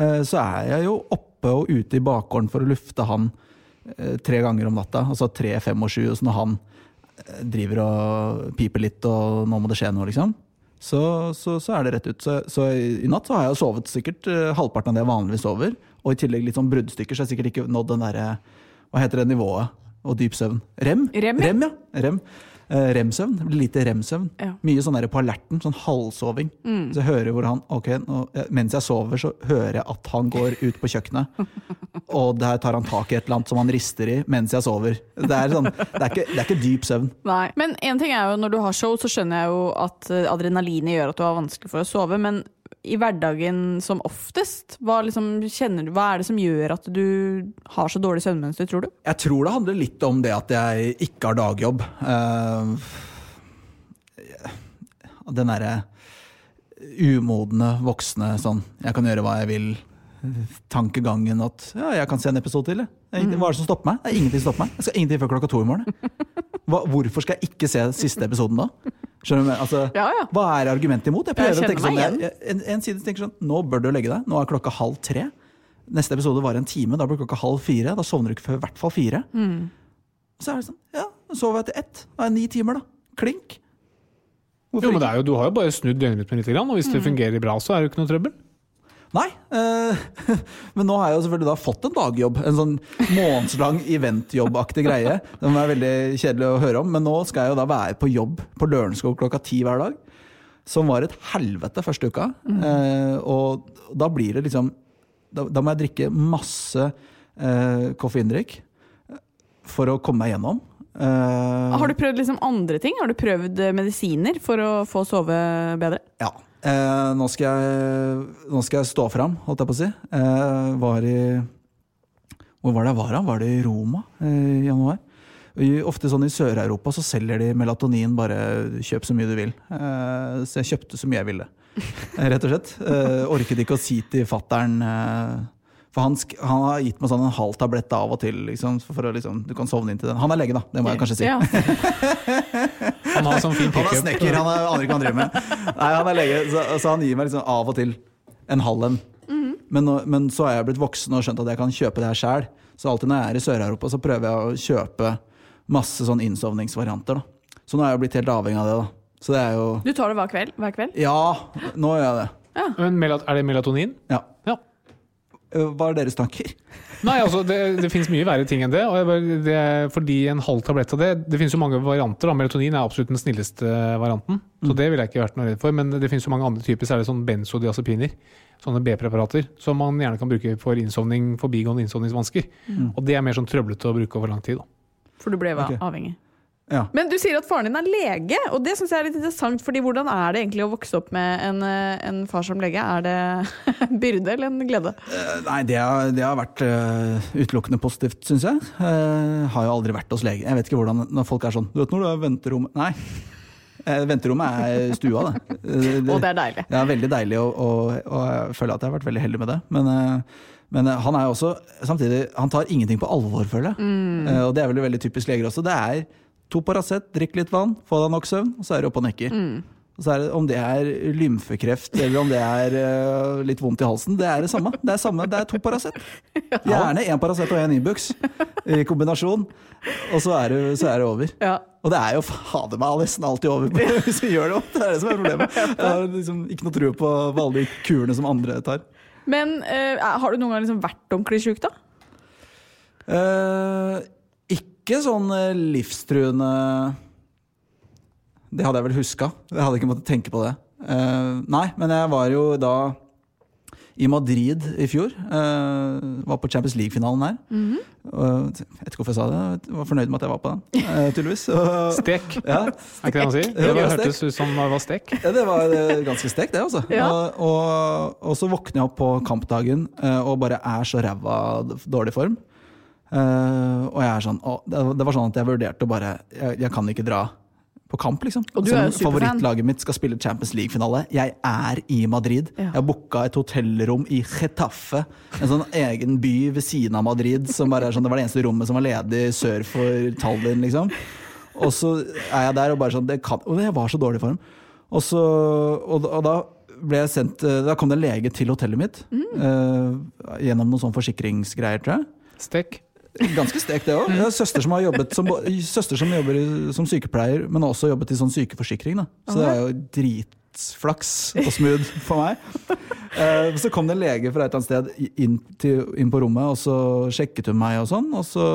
Speaker 4: Eh, så er jeg jo oppe og ute i bakgården for å lufte han tre ganger om natta. Altså tre, fem og sju. Og så når han driver og piper litt og nå må det skje noe, liksom. Så, så, så er det rett ut. Så, så i natt så har jeg sovet sikkert eh, halvparten av det jeg vanligvis sover. Og i tillegg litt sånn bruddstykker, så jeg har sikkert ikke nådd den derre Hva heter det nivået? Og dyp søvn. Rem?
Speaker 2: Rem, ja.
Speaker 4: Rem, ja. Rem. Eh, Rem-søvn. Det blir Lite rem-søvn.
Speaker 2: Ja.
Speaker 4: Mye sånn der på alerten, sånn halvsoving. Så jeg hører hvor han Ok, nå, eh, mens jeg sover, så hører jeg at han går ut på kjøkkenet. *laughs* og der tar han tak i et eller annet som han rister i mens jeg sover. Det er, sånn, det er, ikke, det er ikke dyp søvn.
Speaker 2: Nei. Men en ting er jo når du har show, så skjønner jeg jo at eh, adrenalinet gjør at du har vanskelig for å sove. Men i hverdagen som oftest, hva, liksom, kjenner hva er det som gjør at du har så dårlig søvnmønster, tror du?
Speaker 4: Jeg tror det handler litt om det at jeg ikke har dagjobb. Uh, den derre umodne voksne sånn Jeg kan gjøre hva jeg vil. Tankegangen at ja, jeg kan se en episode til. Er Hva er det som stopper meg? Det er ingenting som stopper meg. Jeg skal ingenting før klokka to i morgen. Hva, hvorfor skal jeg ikke se siste episoden da? Skjønner du? Altså,
Speaker 2: Ja, ja.
Speaker 4: Hva er argumentet imot? Jeg prøver
Speaker 2: Jeg
Speaker 4: å tenke sånn, jeg, en, en side tenker sånn Nå bør du legge deg. Nå er klokka halv tre. Neste episode var en time. Da blir klokka halv fire. Da sovner du ikke før i hvert fall fire. Så er det sånn Ja, så sover jeg til ett. Da er det ni timer, da. Klink. Hvorfor
Speaker 3: Jo, men det er jo, Du har jo bare snudd døgnrytmen litt, og hvis det fungerer bra, så er det jo ikke noe trøbbel.
Speaker 4: Nei. eh, *laughs* men nå har jeg jo selvfølgelig da fått en dagjobb. En sånn månedslang eventjobbaktig greie. Den er veldig kjedelig å høre om, men nå skal jeg jo da være på jobb på Lørenskog klokka ti hver dag. Som var et helvete første uka. Eh, og da blir det liksom Da, da må jeg drikke masse eh, koffeindrikk for å komme meg gjennom. Eh,
Speaker 2: Har du prøvd liksom andre ting? Har du prøvd eh, medisiner for å få sove bedre?
Speaker 4: Ja. Eh, nå, skal jeg, nå skal jeg stå fram, holdt jeg på å si. Eh, var i Hvor var det jeg var? da? Var det i Roma eh, i januar? Ofte sånn I Sør-Europa så selger de melatonin, bare kjøp så mye du vil. Eh, så jeg kjøpte så mye jeg ville, eh, rett og slett. Eh, orket ikke å si til fattern For han, han har gitt meg sånn en halv tablett av og til, liksom, for å liksom, du kan sovne inn til den. Han er lege, da, det må jeg kanskje si.
Speaker 2: Ja. *laughs*
Speaker 3: Han har sånn fin
Speaker 4: Han er snekker, han er, aner ikke hva han driver med. Nei, han er lege, så, så han gir meg liksom av og til en halv en. Men, nå- men så er jeg blitt voksen og skjønt at jeg kan kjøpe det her sjæl. Så alltid når jeg er i Sør-Europa, så prøver jeg å kjøpe masse sånn innsovningsvarianter. Da. Så nå er jeg blitt helt avhengig av det. da. Så det er jo
Speaker 2: Du tar det hver kveld? Hver kveld?
Speaker 4: Ja, nå gjør jeg det.
Speaker 3: Men er det melatonin?
Speaker 4: Ja.
Speaker 3: Ja.
Speaker 4: Øh, Hva er deres tanker?
Speaker 3: Nei, altså det, det finnes mye verre ting enn det. Og jeg bare, det fordi en halv tablett av det Det finnes jo mange varianter. da, Melatonin er absolutt den snilleste varianten. Så det ville jeg ikke vært noe redd for. Men det finnes jo mange andre typer, særlig sånn benzodiazepiner. Sånne B-preparater som man gjerne kan bruke for innsovning, forbigående innsovningsvansker. Og det er mer sånn trøblete å bruke over lang tid. da.
Speaker 2: For du ble
Speaker 4: okay.
Speaker 2: avhengig.
Speaker 4: Ja.
Speaker 2: Men du sier at faren din er lege, og det syns jeg er litt interessant. fordi hvordan er det egentlig å vokse opp med en, eh, en far som lege? Er det en *laughs* byrde eller en glede?
Speaker 4: Uh, Nei, det har, det har vært uh, utelukkende positivt, syns jeg. Uh, har jo aldri vært hos lege. Jeg vet ikke hvordan når folk er sånn Du vet når du er venterommet Nei. Venterommet er stua, det.
Speaker 2: Og *laughs* det er deilig.
Speaker 4: Det er veldig deilig, og, og, og jeg føler at jeg har vært veldig heldig med det. Men, men han er jo også samtidig Han tar ingenting på alvor, føler jeg. Mm. Og det er vel veldig typisk leger også. Det er to Paracet, drikk litt vann, få deg nok søvn, og så er du oppe og nekker. Mm. så er det, om det er lymfekreft eller om det er uh, litt vondt i halsen, det er det samme. Det er, samme, det er to Paracet. *laughs* Gjerne én Paracet og én Ibux i kombinasjon, og så er det, så er det over.
Speaker 2: Ja.
Speaker 4: Og det er jo fader meg nesten alltid over *laughs* hvis vi gjør det opp. Det er det som er problemet. *laughs* Jeg har liksom ikke noe tro på, på alle de kurene som andre tar.
Speaker 2: Men uh, har du noen gang liksom vært ordentlig sjuk, da?
Speaker 4: Eh, ikke sånn eh, livstruende Det hadde jeg vel huska. Jeg hadde ikke måttet tenke på det. Uh, nei, men jeg var jo da i Madrid i fjor. Uh, var på Champions League-finalen her. Og jeg vet ikke hvorfor jeg sa det. Jeg var fornøyd med at jeg var på den, Uh, tydeligvis.
Speaker 3: Stek,
Speaker 4: ja,
Speaker 3: er ikke det han sier? Det
Speaker 4: det var
Speaker 3: hørtes ut som det var stek.
Speaker 4: Ja, det var ganske stek, det, altså.
Speaker 2: Ja.
Speaker 4: Og, og, så våkner jeg opp på kampdagen og bare er så ræva dårlig form. Eh, og jeg er sånn å, det, det var sånn at jeg vurderte å bare Jeg, jeg kan ikke dra på kamp, liksom.
Speaker 2: Og du
Speaker 4: Selv
Speaker 2: er
Speaker 4: om
Speaker 2: jo
Speaker 4: favorittlaget mitt skal spille Champions League-finale. Jeg er i Madrid.
Speaker 2: Ja.
Speaker 4: Jeg har booka et hotellrom i Getafe. En sånn egen by ved siden av Madrid. Som bare er sånn, det var det eneste rommet som var ledig sør for Tallinn, liksom. Og så er jeg der og bare sånn det kan, Og jeg var så dårlig for form. Og, så, og, og da ble jeg sendt eh, Da kom det en lege til hotellet mitt. eh, gjennom noen sånn forsikringsgreier, tror jeg.
Speaker 3: Stek.
Speaker 4: Ganske stekt, det òg. Har søster som har jobbet som, søster som jobber som sykepleier, men også jobbet i sånn sykeforsikring. Da. Så det er jo dritflaks og smooth for meg. Eh, Så kom det en lege fra et eller annet sted inn, til, inn på rommet, og så sjekket hun meg, og sånn, og så,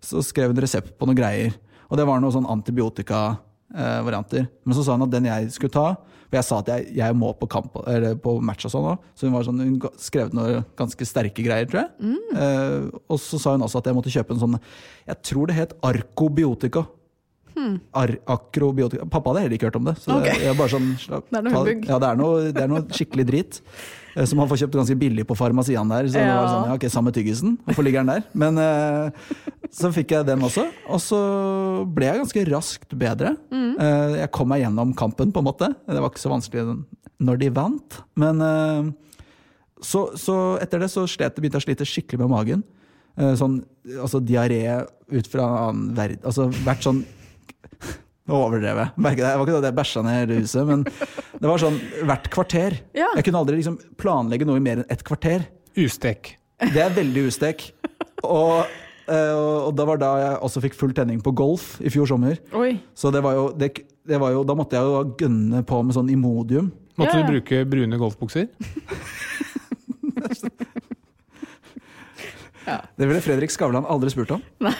Speaker 4: så skrev hun resept på noen greier. Og det var noen sånn antibiotikavarianter. Men så sa hun at den jeg skulle ta For jeg sa at jeg, jeg må på, kamp, eller på match og sånn òg, så hun, var sånn, hun skrev noen ganske sterke greier, tror jeg. Eh, og så sa hun også at jeg måtte kjøpe en sånn Jeg tror det het Arkobiotika. Ar akrobiotika. Pappa hadde heller ikke hørt om det. Så
Speaker 2: okay.
Speaker 4: det, jeg bare sånn, slapp-
Speaker 2: Det er noe humbug.
Speaker 4: Ja, det er noe, det er noe skikkelig drit. Eh, Som han får kjøpt ganske billig på farmasien der. Så det var sånn, ja, ok, Samme tyggisen, hvorfor ligger den der? Men uh, så fikk jeg den også, og så ble jeg ganske raskt bedre. Eh, jeg kom meg gjennom kampen, på en måte. Det var ikke så vanskelig når de vant. Men uh, så, så etter det så slet, begynte jeg å slite skikkelig med magen. Sånn, altså diaré ut fra annen verden. Altså vært sånn Nå overdrev jeg. Det. Det var ikke det at jeg bæsja ned hele huset, men det var sånn hvert kvarter.
Speaker 2: Ja.
Speaker 4: Jeg kunne aldri liksom planlegge noe i mer enn ett kvarter.
Speaker 3: Ustek.
Speaker 4: Det er veldig ustek. Og, eh, og det var da jeg også fikk full tenning på golf i fjor sommer.
Speaker 2: Oi.
Speaker 4: Så det var jo, det, det var jo Da måtte jeg jo gønne på med sånn Imodium.
Speaker 3: Måtte
Speaker 2: Ja, ja.
Speaker 3: du bruke brune golfbukser? *laughs*
Speaker 4: Det ville Fredrik Skavlan aldri spurt om.
Speaker 3: Nei,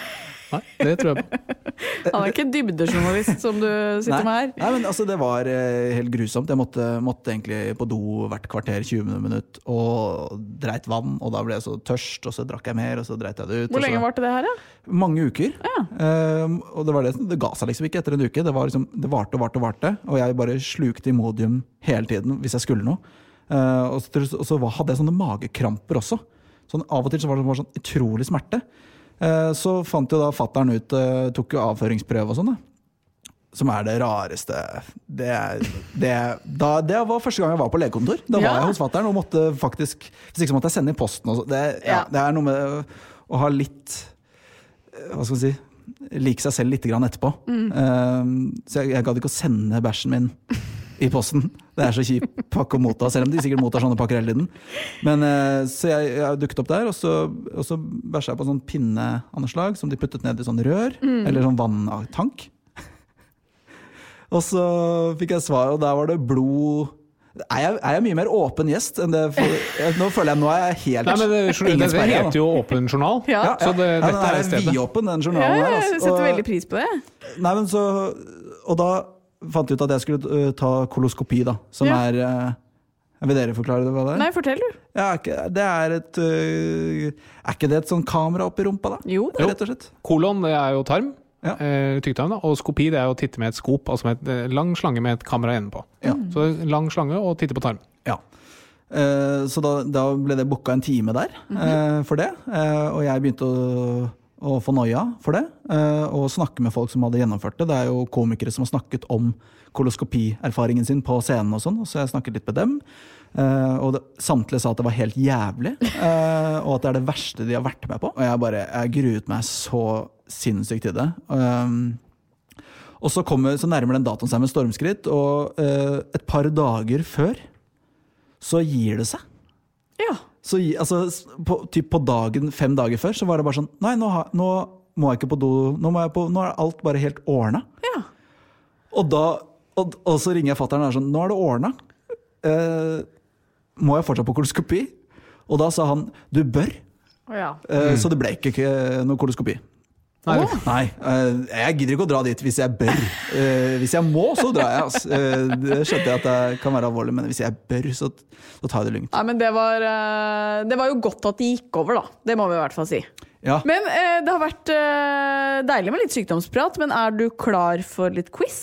Speaker 3: det tror jeg på. *laughs*
Speaker 2: Han er ikke dybdejournalist som du sitter med her.
Speaker 4: Nei, men altså Det var eh, helt grusomt. Jeg måtte, måtte egentlig på do hvert kvarter 20 minutt og dreit vann. Og da ble jeg så tørst, og så drakk jeg mer, og så dreit jeg det ut.
Speaker 2: Hvor lenge varte det her, ja?
Speaker 4: Mange uker.
Speaker 2: Ja.
Speaker 4: Um, og det, var det, det ga seg liksom ikke etter en uke. Det, var liksom, det varte og varte og varte. Og jeg bare slukte Imodium hele tiden hvis jeg skulle noe. Uh, og, så, og så hadde jeg sånne magekramper også. Sånn, av og til så var det sånn utrolig smerte. Eh, så fant jo da fattern ut eh, Tok jo avføringsprøve og sånn. da. Som er det rareste Det, det, da, det var første gang jeg var på legekontor. Da var
Speaker 2: Ja.
Speaker 4: jeg hos fattern og måtte faktisk Hvis ikke så måtte jeg sende i posten. Det, ja,
Speaker 2: Ja.
Speaker 4: det er noe med å ha litt eh, Hva skal man si Like seg selv litt grann etterpå. Eh, så jeg, jeg gadd ikke å sende bæsjen min i posten. Det er så kjip pakke å motta, selv om de sikkert mottar sånne pakker hele tiden. Men, eh, så jeg, jeg dukket opp der, og så, og så bæsja jeg på sånn pinneanslag som de puttet ned i sånn rør, eller sånn vanntank. og så fikk jeg svar, og der var det blod Er jeg, er jeg mye mer åpen gjest enn det for, jeg- Nå føler jeg nå er jeg helt
Speaker 3: Nei, men det, det, det heter jo Åpen journal,
Speaker 2: Ja.
Speaker 3: så det,
Speaker 4: Ja,
Speaker 3: dette er stedet.
Speaker 4: vidåpen, den
Speaker 2: Ja,
Speaker 4: journalen her.
Speaker 2: jeg
Speaker 4: altså.
Speaker 2: setter
Speaker 4: Og-
Speaker 2: veldig pris på det.
Speaker 4: Nei, men så Og da fant ut at jeg skulle uh, ta koloskopi, da. Som
Speaker 2: Ja.
Speaker 4: er uh, Vil dere forklare det hva det er?
Speaker 2: Nei, fortell du.
Speaker 4: Ja, er det er et uh, Er ikke det et sånn kamera oppi rumpa, da?
Speaker 2: Jo da.
Speaker 4: Rett og slett.
Speaker 3: Kolon, det er jo tarm.
Speaker 4: Ja.
Speaker 3: Eh, tykktarm, da. Og skopi, det er å titte med et skop, altså med et eh, lang slange med et kamera enden på.
Speaker 4: Ja.
Speaker 3: Så lang slange og titte på tarm.
Speaker 4: Ja. Eh, så da, da ble det booka en time der eh, for det. Eh, og jeg begynte å, å få noia for det, eh, og snakke med folk som hadde gjennomført det. Det er jo komikere som har snakket om koloskopierfaringen sin på scenen og sånn, så jeg snakket litt med dem. Eh, og det, samtlige sa at det var helt jævlig, eh, og at det er det verste de har vært med på. Og jeg bare, jeg gruet meg så sinnssykt til det. Og så, kommer, så nærmer den datoen seg med stormskritt, og et par dager før så gir det seg.
Speaker 2: Ja.
Speaker 4: Så altså, på, typ på dagen, fem dager før, så var det bare sånn Nei, nå, ha, nå må jeg ikke på do. Nå, må jeg på, nå er alt bare helt ordna.
Speaker 2: Ja.
Speaker 4: Og, da, og, og så ringer jeg fatter'n og er sånn Nå er det ordna. Eh, må jeg fortsatt på koloskopi? Og da sa han du bør.
Speaker 2: Ja.
Speaker 4: Eh, Så det ble ikke eh, noe koloskopi.
Speaker 3: Nei, Oh.
Speaker 4: Nei, eh, jeg gidder ikke å dra dit hvis jeg bør. Eh, hvis jeg må, så drar jeg. Altså. Eh, det skjønte jeg at det kan være alvorlig, men hvis jeg bør, så, så tar jeg det lugnt.
Speaker 2: Nei, men det var, det var jo godt at det gikk over, da. Det må vi i hvert fall si.
Speaker 4: Ja.
Speaker 2: Men eh, det har vært deilig med litt sykdomsprat, men er du klar for litt quiz?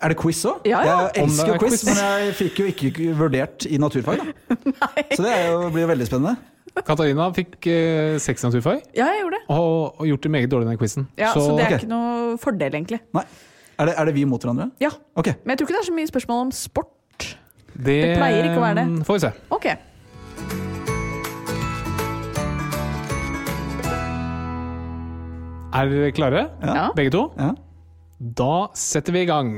Speaker 4: Er det quiz òg?
Speaker 2: Ja, ja.
Speaker 4: Jeg elsker
Speaker 3: er
Speaker 4: jo quiz,
Speaker 3: quiz.
Speaker 4: men jeg fikk jo ikke vurdert i naturfag. Da. *laughs* Så det er jo, blir jo veldig spennende.
Speaker 3: Katarina fikk eh, seks naturfag
Speaker 2: Ja, jeg gjorde det.
Speaker 3: og, og gjort det meget dårlig i den quizen.
Speaker 2: Ja, så, det er
Speaker 4: ok.
Speaker 2: ikke noe fordel, egentlig.
Speaker 4: Nei. Er det, er det vi mot hverandre?
Speaker 2: Ja,
Speaker 4: Ok.
Speaker 2: Men jeg tror ikke det er så mye spørsmål om sport.
Speaker 3: det,
Speaker 2: det pleier ikke å være det.
Speaker 3: mm, Får vi se.
Speaker 2: Ok.
Speaker 3: Er dere klare?
Speaker 2: Ja.
Speaker 3: Begge to?
Speaker 4: Ja.
Speaker 3: Da setter vi i gang.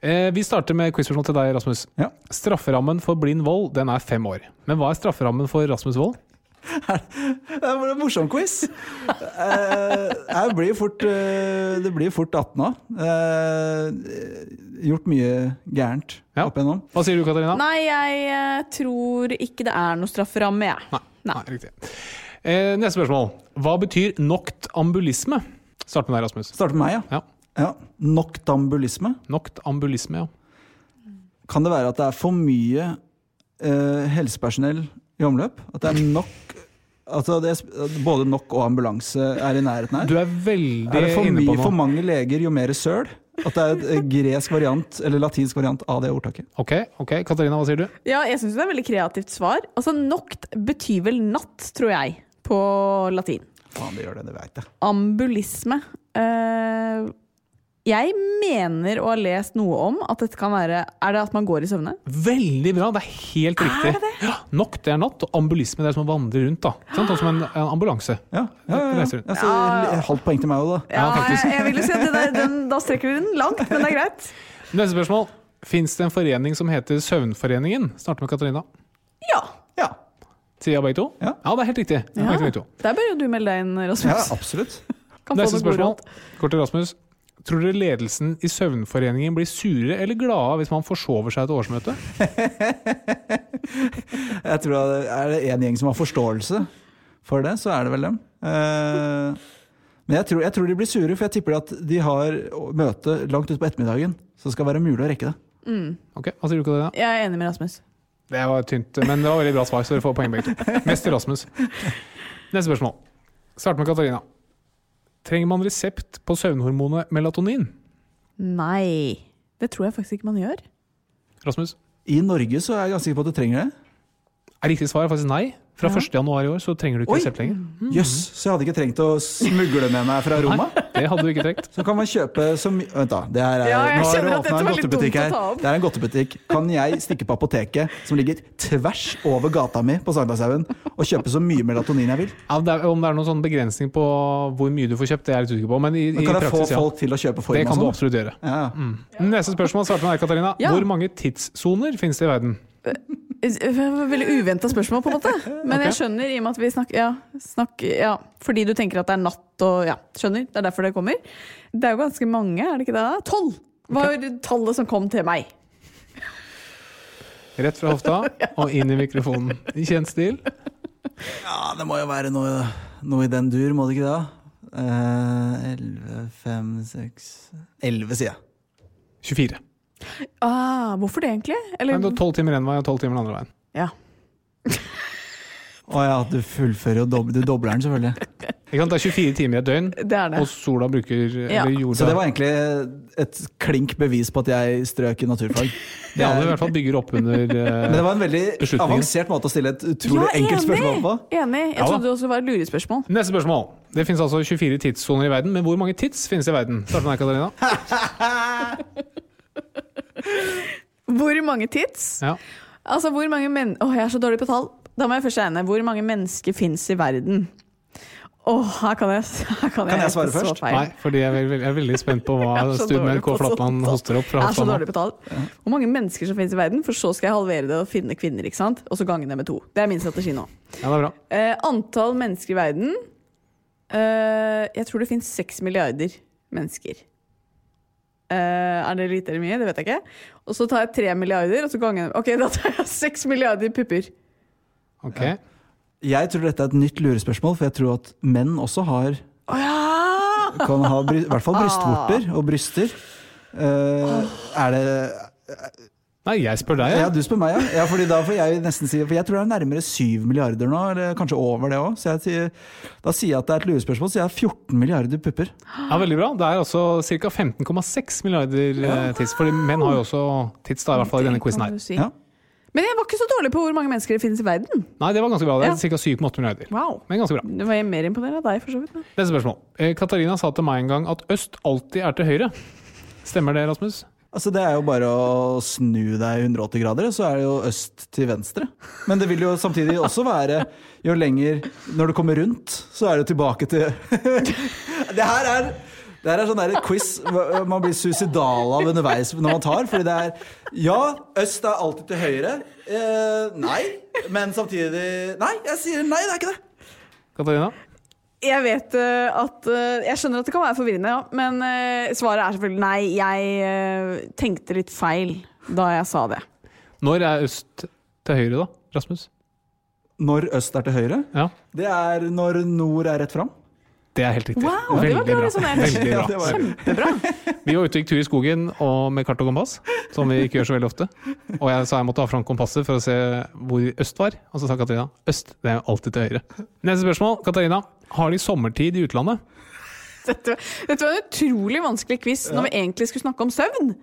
Speaker 3: Eh, vi starter med quizspørsmål til deg, Rasmus.
Speaker 4: Ja.
Speaker 3: Strafferammen for blind vold den er fem år. Men hva er strafferammen for Rasmus Wold? *laughs*
Speaker 4: Det var en morsom quiz. Eh, jeg blir fort, eh, det blir fort 18 nå. Eh, gjort mye gærent
Speaker 3: Ja.
Speaker 4: opp igjennom.
Speaker 3: Hva sier du, Katarina?
Speaker 2: Nei, jeg eh, tror ikke det er noe strafferamme, jeg.
Speaker 3: Nei. Nei, riktig. Eh, neste spørsmål. Hva betyr noktambulisme? Start med deg, Rasmus.
Speaker 4: Start med meg, ja.
Speaker 3: Ja.
Speaker 4: Ja. Noktambulisme.
Speaker 3: Noktambulisme, ja.
Speaker 4: Kan det være at det er for mye eh, helsepersonell i omløp? At det er nok Altså det er, både nok og ambulanse er i nærheten her?
Speaker 3: Du er veldig
Speaker 4: Er det for
Speaker 3: inne
Speaker 4: mye for mange leger, jo mer søl? At det er et eh, gresk variant, eller latinsk variant av det ordtaket?
Speaker 3: Ok, ok. Katarina, hva sier du?
Speaker 2: Ja, jeg syns det er et veldig kreativt svar. Altså, Nokt betyr vel natt, tror jeg, på latin.
Speaker 4: Faen, det gjør det, det veit jeg.
Speaker 2: Ambulisme. Eh, jeg mener å ha lest noe om at dette kan være Er det at man går i søvne?
Speaker 3: Veldig bra, det er helt riktig. Ja, nok, det er natt, og ambulisme det er som å vandre rundt. da. Sant? Sånn som en, en ambulanse.
Speaker 4: Ja, ja, ja, ja. Ja, Halvt poeng til meg òg, da.
Speaker 3: Ja, faktisk.
Speaker 2: jeg, jeg vil jo si at det der, den, Da strekker vi den langt, men det er greit.
Speaker 3: Neste spørsmål. Fins det en forening som heter Søvnforeningen? Starter med Katarina.
Speaker 2: Ja.
Speaker 4: Ja.
Speaker 3: Sier jeg begge to?
Speaker 4: Ja.
Speaker 3: det er helt riktig. Det er
Speaker 2: Ja. Der bør jo du melde deg inn, Rasmus.
Speaker 4: ja, absolutt.
Speaker 2: Kan
Speaker 3: Neste spørsmål. Går til Rasmus. Tror dere ledelsen i Søvnforeningen blir sure eller glade hvis man forsover seg et årsmøte? *laughs*
Speaker 4: Jeg tror det Er det én gjeng som har forståelse for det, så er det vel dem. Eh, Men jeg tror, jeg tror de blir sure, for jeg tipper at de har møte langt utpå ettermiddagen. Så det skal være mulig å rekke det.
Speaker 3: Ok, Hva sier du, til det? da?
Speaker 2: Jeg er enig med Rasmus.
Speaker 3: Det var tynt, men det var veldig bra svar, så dere får poeng begge to. Mest til Rasmus. Neste spørsmål. Start med Katarina. Trenger man resept på søvnhormonet melatonin?
Speaker 2: Nei. Det tror jeg faktisk ikke man gjør.
Speaker 3: Rasmus?
Speaker 4: I Norge så er jeg ganske sikker på at du trenger det.
Speaker 3: Er riktig svar faktisk nei. Fra
Speaker 2: Ja.
Speaker 3: 1. januar i år så trenger du ikke
Speaker 4: Oi.
Speaker 3: resept lenger.
Speaker 4: Jøss, så jeg hadde ikke trengt å smugle med meg fra Roma.
Speaker 3: Det hadde du ikke trengt.
Speaker 4: Så kan man kjøpe så mye Vent, da. Det her er,
Speaker 2: Ja,
Speaker 4: nå har du
Speaker 2: dette
Speaker 4: en godtebutikk her. Det er en godtebutikk. Kan jeg stikke på apoteket, som ligger tvers over gata mi på Sankthanshaugen, og kjøpe så mye melatonin jeg vil?
Speaker 3: Ja, det er, om det er noen sånn begrensning på hvor mye du får kjøpt, det er jeg litt usikker på. Men i,
Speaker 4: Men
Speaker 3: i
Speaker 4: kan jeg få
Speaker 3: folk ja.
Speaker 4: til å kjøpe
Speaker 3: Det kan du
Speaker 4: sånn?
Speaker 3: absolutt gjøre.
Speaker 4: Ja.
Speaker 3: Neste spørsmål starter med deg, Katarina.
Speaker 2: Ja.
Speaker 3: Hvor mange tidssoner finnes det i verden? *laughs*
Speaker 2: Veldig uventa spørsmål, på en måte. Men
Speaker 3: okay.
Speaker 2: jeg skjønner, i og med at vi snakker ja, snakker ja, Fordi du tenker at det er natt og Ja, skjønner. Det er derfor det kommer. Det er jo ganske mange, er det ikke det? Tolv var tallet som kom til meg.
Speaker 3: Rett fra hofta og inn i mikrofonen. I kjent stil.
Speaker 4: Ja, det må jo være noe, noe i den dur, må det ikke det? Elleve, 11, 5, 6 11, sier jeg.
Speaker 3: 24.
Speaker 2: Ah, hvorfor det, egentlig? Eller,
Speaker 3: Men 12 timer én vei og 12 timer den andre veien.
Speaker 2: ja.
Speaker 4: Å ja, du fullfører og dob du dobler den, selvfølgelig.
Speaker 3: Ikke sant? Det er 24 timer i et døgn,
Speaker 2: Det er det.
Speaker 3: og sola bruker
Speaker 2: Ja.
Speaker 3: eller jorda,
Speaker 4: Så det var egentlig et klink bevis på at jeg strøk i naturfag.
Speaker 3: Ja, det i hvert fall bygger opp under *laughs*
Speaker 4: Men
Speaker 3: eh,
Speaker 4: det var en veldig avansert måte å stille et utrolig enkelt spørsmål på.
Speaker 2: Enig. Jeg
Speaker 3: Ja
Speaker 2: trodde det også var et lurespørsmål.
Speaker 3: Neste spørsmål. Det finnes altså 24 tidssoner i verden, men hvor mange tids finnes i verden? Starter med deg, Katarina. *laughs*
Speaker 2: Hvor mange tits?
Speaker 3: Ja.
Speaker 2: Altså, hvor mange men... Åh, jeg er så dårlig på tall. Da må jeg først regne. Hvor mange mennesker fins i verden? Åh, her kan jeg, her kan
Speaker 4: jeg
Speaker 2: jeg
Speaker 4: svare først?
Speaker 2: feil.
Speaker 3: Nei, fordi jeg er, veldig, jeg er veldig spent på hva *laughs*
Speaker 2: er så
Speaker 3: K. Flatland hoster opp fra
Speaker 2: Jeg er så dårlig på tall. Hvor mange mennesker som finnes i verden, for så skal jeg halvere det og finne kvinner. ikke sant? Og så gange det med to. Det er min strategi nå.
Speaker 3: Ja, det er bra.
Speaker 2: Eh, antall mennesker i verden eh, Jeg tror det finnes seks milliarder mennesker. Eh, er det lite eller mye? Det vet jeg ikke. Og så tar jeg tre milliarder, og så ganger jeg Ok, *laughs* da tar jeg seks milliarder pupper.
Speaker 3: Ok.
Speaker 4: Jeg tror dette er et nytt lurespørsmål, for jeg tror at menn også har
Speaker 2: oh, ja!
Speaker 4: kan ha bry, i hvert fall *laughs* brystvorter og bryster. Eh, er det
Speaker 3: Nei, jeg spør deg.
Speaker 4: Ja,
Speaker 3: Ja.
Speaker 4: du spør meg, ja. ja fordi da får jeg nesten si For jeg tror det er nærmere 7 milliarder nå, eller kanskje over det òg. Så sier, da sier jeg at det er et lurespørsmål, så jeg har 14 milliarder pupper.
Speaker 3: ja, Veldig bra. Det er altså ca. 15,6 milliarder ja. tids. For menn har jo også tids, da, i hvert fall i denne quizen her.
Speaker 2: si.
Speaker 4: Ja.
Speaker 2: Men jeg var ikke så dårlig på hvor mange mennesker det finnes i verden.
Speaker 3: Nei, det var ganske bra. Det er ca. 7,8 milliarder.
Speaker 2: Wow.
Speaker 3: Men ganske bra.
Speaker 2: Det var jeg mer imponert av deg, for så vidt.
Speaker 3: Neste spørsmål. Eh, Katarina sa til meg en gang at øst alltid er til høyre. Stemmer det, Rasmus?
Speaker 4: Altså Det er jo bare å snu deg 180 grader, så er det jo øst til venstre. Men det vil jo samtidig også være jo lenger Når du kommer rundt, så er det tilbake til *laughs* Det her er det her er sånn der quiz man blir suicidal av underveis når man tar. Fordi det er Ja, øst er alltid til høyre. Eh, nei. Men samtidig Nei, jeg sier nei, det er ikke det.
Speaker 3: Katarina?
Speaker 2: Jeg vet eh, at eh, Jeg skjønner at det kan være forvirrende, ja. Men eh, svaret er selvfølgelig nei. Jeg tenkte litt feil da jeg sa det.
Speaker 3: Når er øst til høyre, da? Rasmus?
Speaker 4: Når øst er til høyre,
Speaker 3: Ja,
Speaker 4: det er når nord er rett fram.
Speaker 3: Det er helt riktig.
Speaker 2: Wow, det var
Speaker 3: Veldig bra.
Speaker 2: resonnert.
Speaker 3: Veldig
Speaker 4: Ja,
Speaker 3: bra.
Speaker 4: det var-
Speaker 2: Kjempebra.
Speaker 3: Vi var ute og gikk tur i skogen og med kart og kompass, som vi ikke gjør så veldig ofte. Og jeg sa jeg måtte ha fram kompasset for å se hvor øst var, og så sa Katarina øst. Det er alltid til høyre. Neste spørsmål. Katarina, har de sommertid i utlandet?
Speaker 2: Dette, dette var en utrolig vanskelig quiz når vi egentlig skulle snakke om søvn.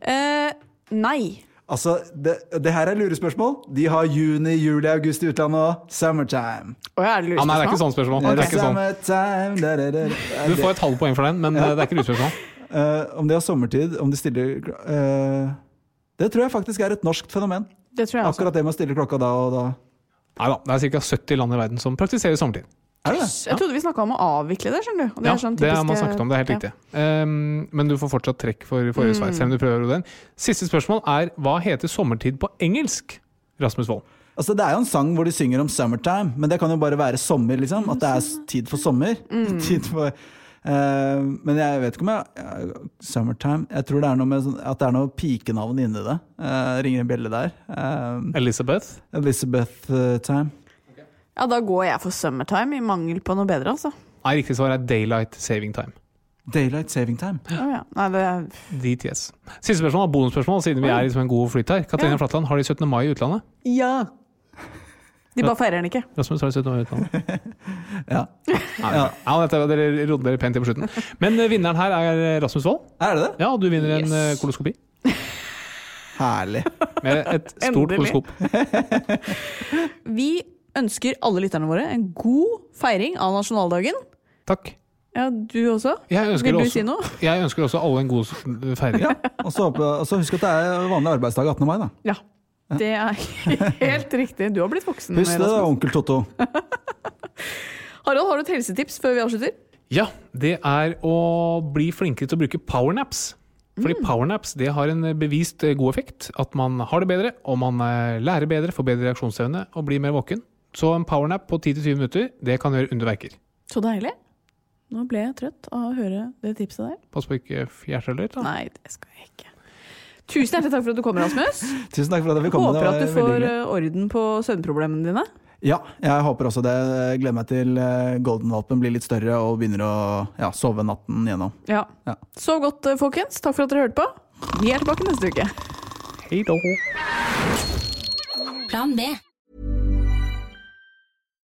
Speaker 2: Eh, nei.
Speaker 4: Altså, det, det her er lurespørsmål. De har juni, juli, august i utlandet og summertime.
Speaker 2: Oh, ja, er det
Speaker 3: Ja, nei, det er ikke sånn spørsmål. Det er ikke sånn.
Speaker 4: Summertime da, da, da. *laughs*
Speaker 3: Du får et halvt poeng for den, men ja. det er ikke lurespørsmål.
Speaker 4: Uh, *laughs* om de har sommertid, om de stiller uh, Det tror jeg faktisk er et norsk fenomen.
Speaker 2: Det tror jeg også.
Speaker 4: Akkurat det med å stille klokka da og da.
Speaker 3: Nei da, det er ca. 70 land i verden som praktiserer sommertid.
Speaker 4: Det?
Speaker 2: Jeg trodde vi snakka om å avvikle det, skjønner du. Det
Speaker 3: Ja,
Speaker 2: er sånn
Speaker 3: det har man snakket om, det er helt
Speaker 2: Ja.
Speaker 3: riktig. Um, men du får fortsatt trekk for forrige svar, selv om du prøver den. Siste spørsmål er hva heter sommertid på engelsk? Rasmus Wold.
Speaker 4: Altså, det er jo en sang hvor de synger om summertime, men det kan jo bare være sommer, liksom. At det er tid for sommer. *laughs* Tid for Uh, Men jeg vet ikke om jeg uh, Summertime Jeg tror det er noe med sånn, at det er noe pikenavn inni det. Uh, ringer en bjelle der. Eh,
Speaker 3: Elizabeth.
Speaker 4: Elizabeth eh, Time.
Speaker 2: Ja, da går jeg for summertime, i mangel på noe bedre, altså.
Speaker 3: Nei, riktig svar er daylight saving time.
Speaker 4: Daylight saving time.
Speaker 2: Oh, ja. Nei, det er
Speaker 3: DTS. Siste spørsmål, bonusspørsmål, siden vi er liksom en god flyt her. Katrine
Speaker 2: Ja.
Speaker 3: Flatland, har de 17. mai i utlandet?
Speaker 2: Ja! De bare feirer den ikke.
Speaker 3: Rasmus, har de 17. mai i utlandet? *laughs*
Speaker 4: Ja.
Speaker 3: Ja. ja, dette, dere rodde dere pent til på slutten. Men eh, vinneren her er Rasmus Wold.
Speaker 4: Er det det?
Speaker 3: Ja, du vinner en
Speaker 2: Yes.
Speaker 3: eh, koloskopi.
Speaker 4: Herlig.
Speaker 3: Med et stort koloskop. *laughs*
Speaker 2: Vi ønsker alle lytterne våre en god feiring av nasjonaldagen.
Speaker 3: Takk.
Speaker 2: Ja, du også?
Speaker 3: Jeg ønsker,
Speaker 2: Vil du
Speaker 3: også,
Speaker 2: si noe?
Speaker 3: jeg ønsker også alle en god feiring. *laughs*
Speaker 4: Og så håper og så husk at det er vanlig arbeidsdag 18. mai, da.
Speaker 2: Ja. Det er *laughs* helt riktig. Du har blitt voksen.
Speaker 4: Husk det, da, onkel Totto. *laughs*
Speaker 2: Harald, har du et helsetips før vi avslutter?
Speaker 3: Ja, det er å bli flinkere til å bruke powernaps. Fordi powernaps det har en bevist eh, god effekt. At man har det bedre, og man eh, lærer bedre, får bedre reaksjonsevne og blir mer våken. Så en powernap på 10-20 minutter, det kan gjøre underverker.
Speaker 2: Så deilig. Nå ble jeg trøtt av å høre det tipset der.
Speaker 3: Pass på ikke hjertet eller da.
Speaker 2: Nei, det skal jeg ikke. Tusen hjertelig takk for at du kom, Rasmus. *laughs*
Speaker 4: Tusen takk for at jeg fikk komme.
Speaker 2: Håper at du får eh, orden på søvnproblemene dine.
Speaker 4: Ja, jeg håper også det. Gleder meg til eh, Golden-valpen blir litt større og begynner å ja, sove natten gjennom.
Speaker 2: Ja.
Speaker 4: Ja.
Speaker 2: Sov godt, eh, folkens. Takk for at dere hørte på. Vi er tilbake neste uke.
Speaker 3: Hei da.
Speaker 5: Plan B.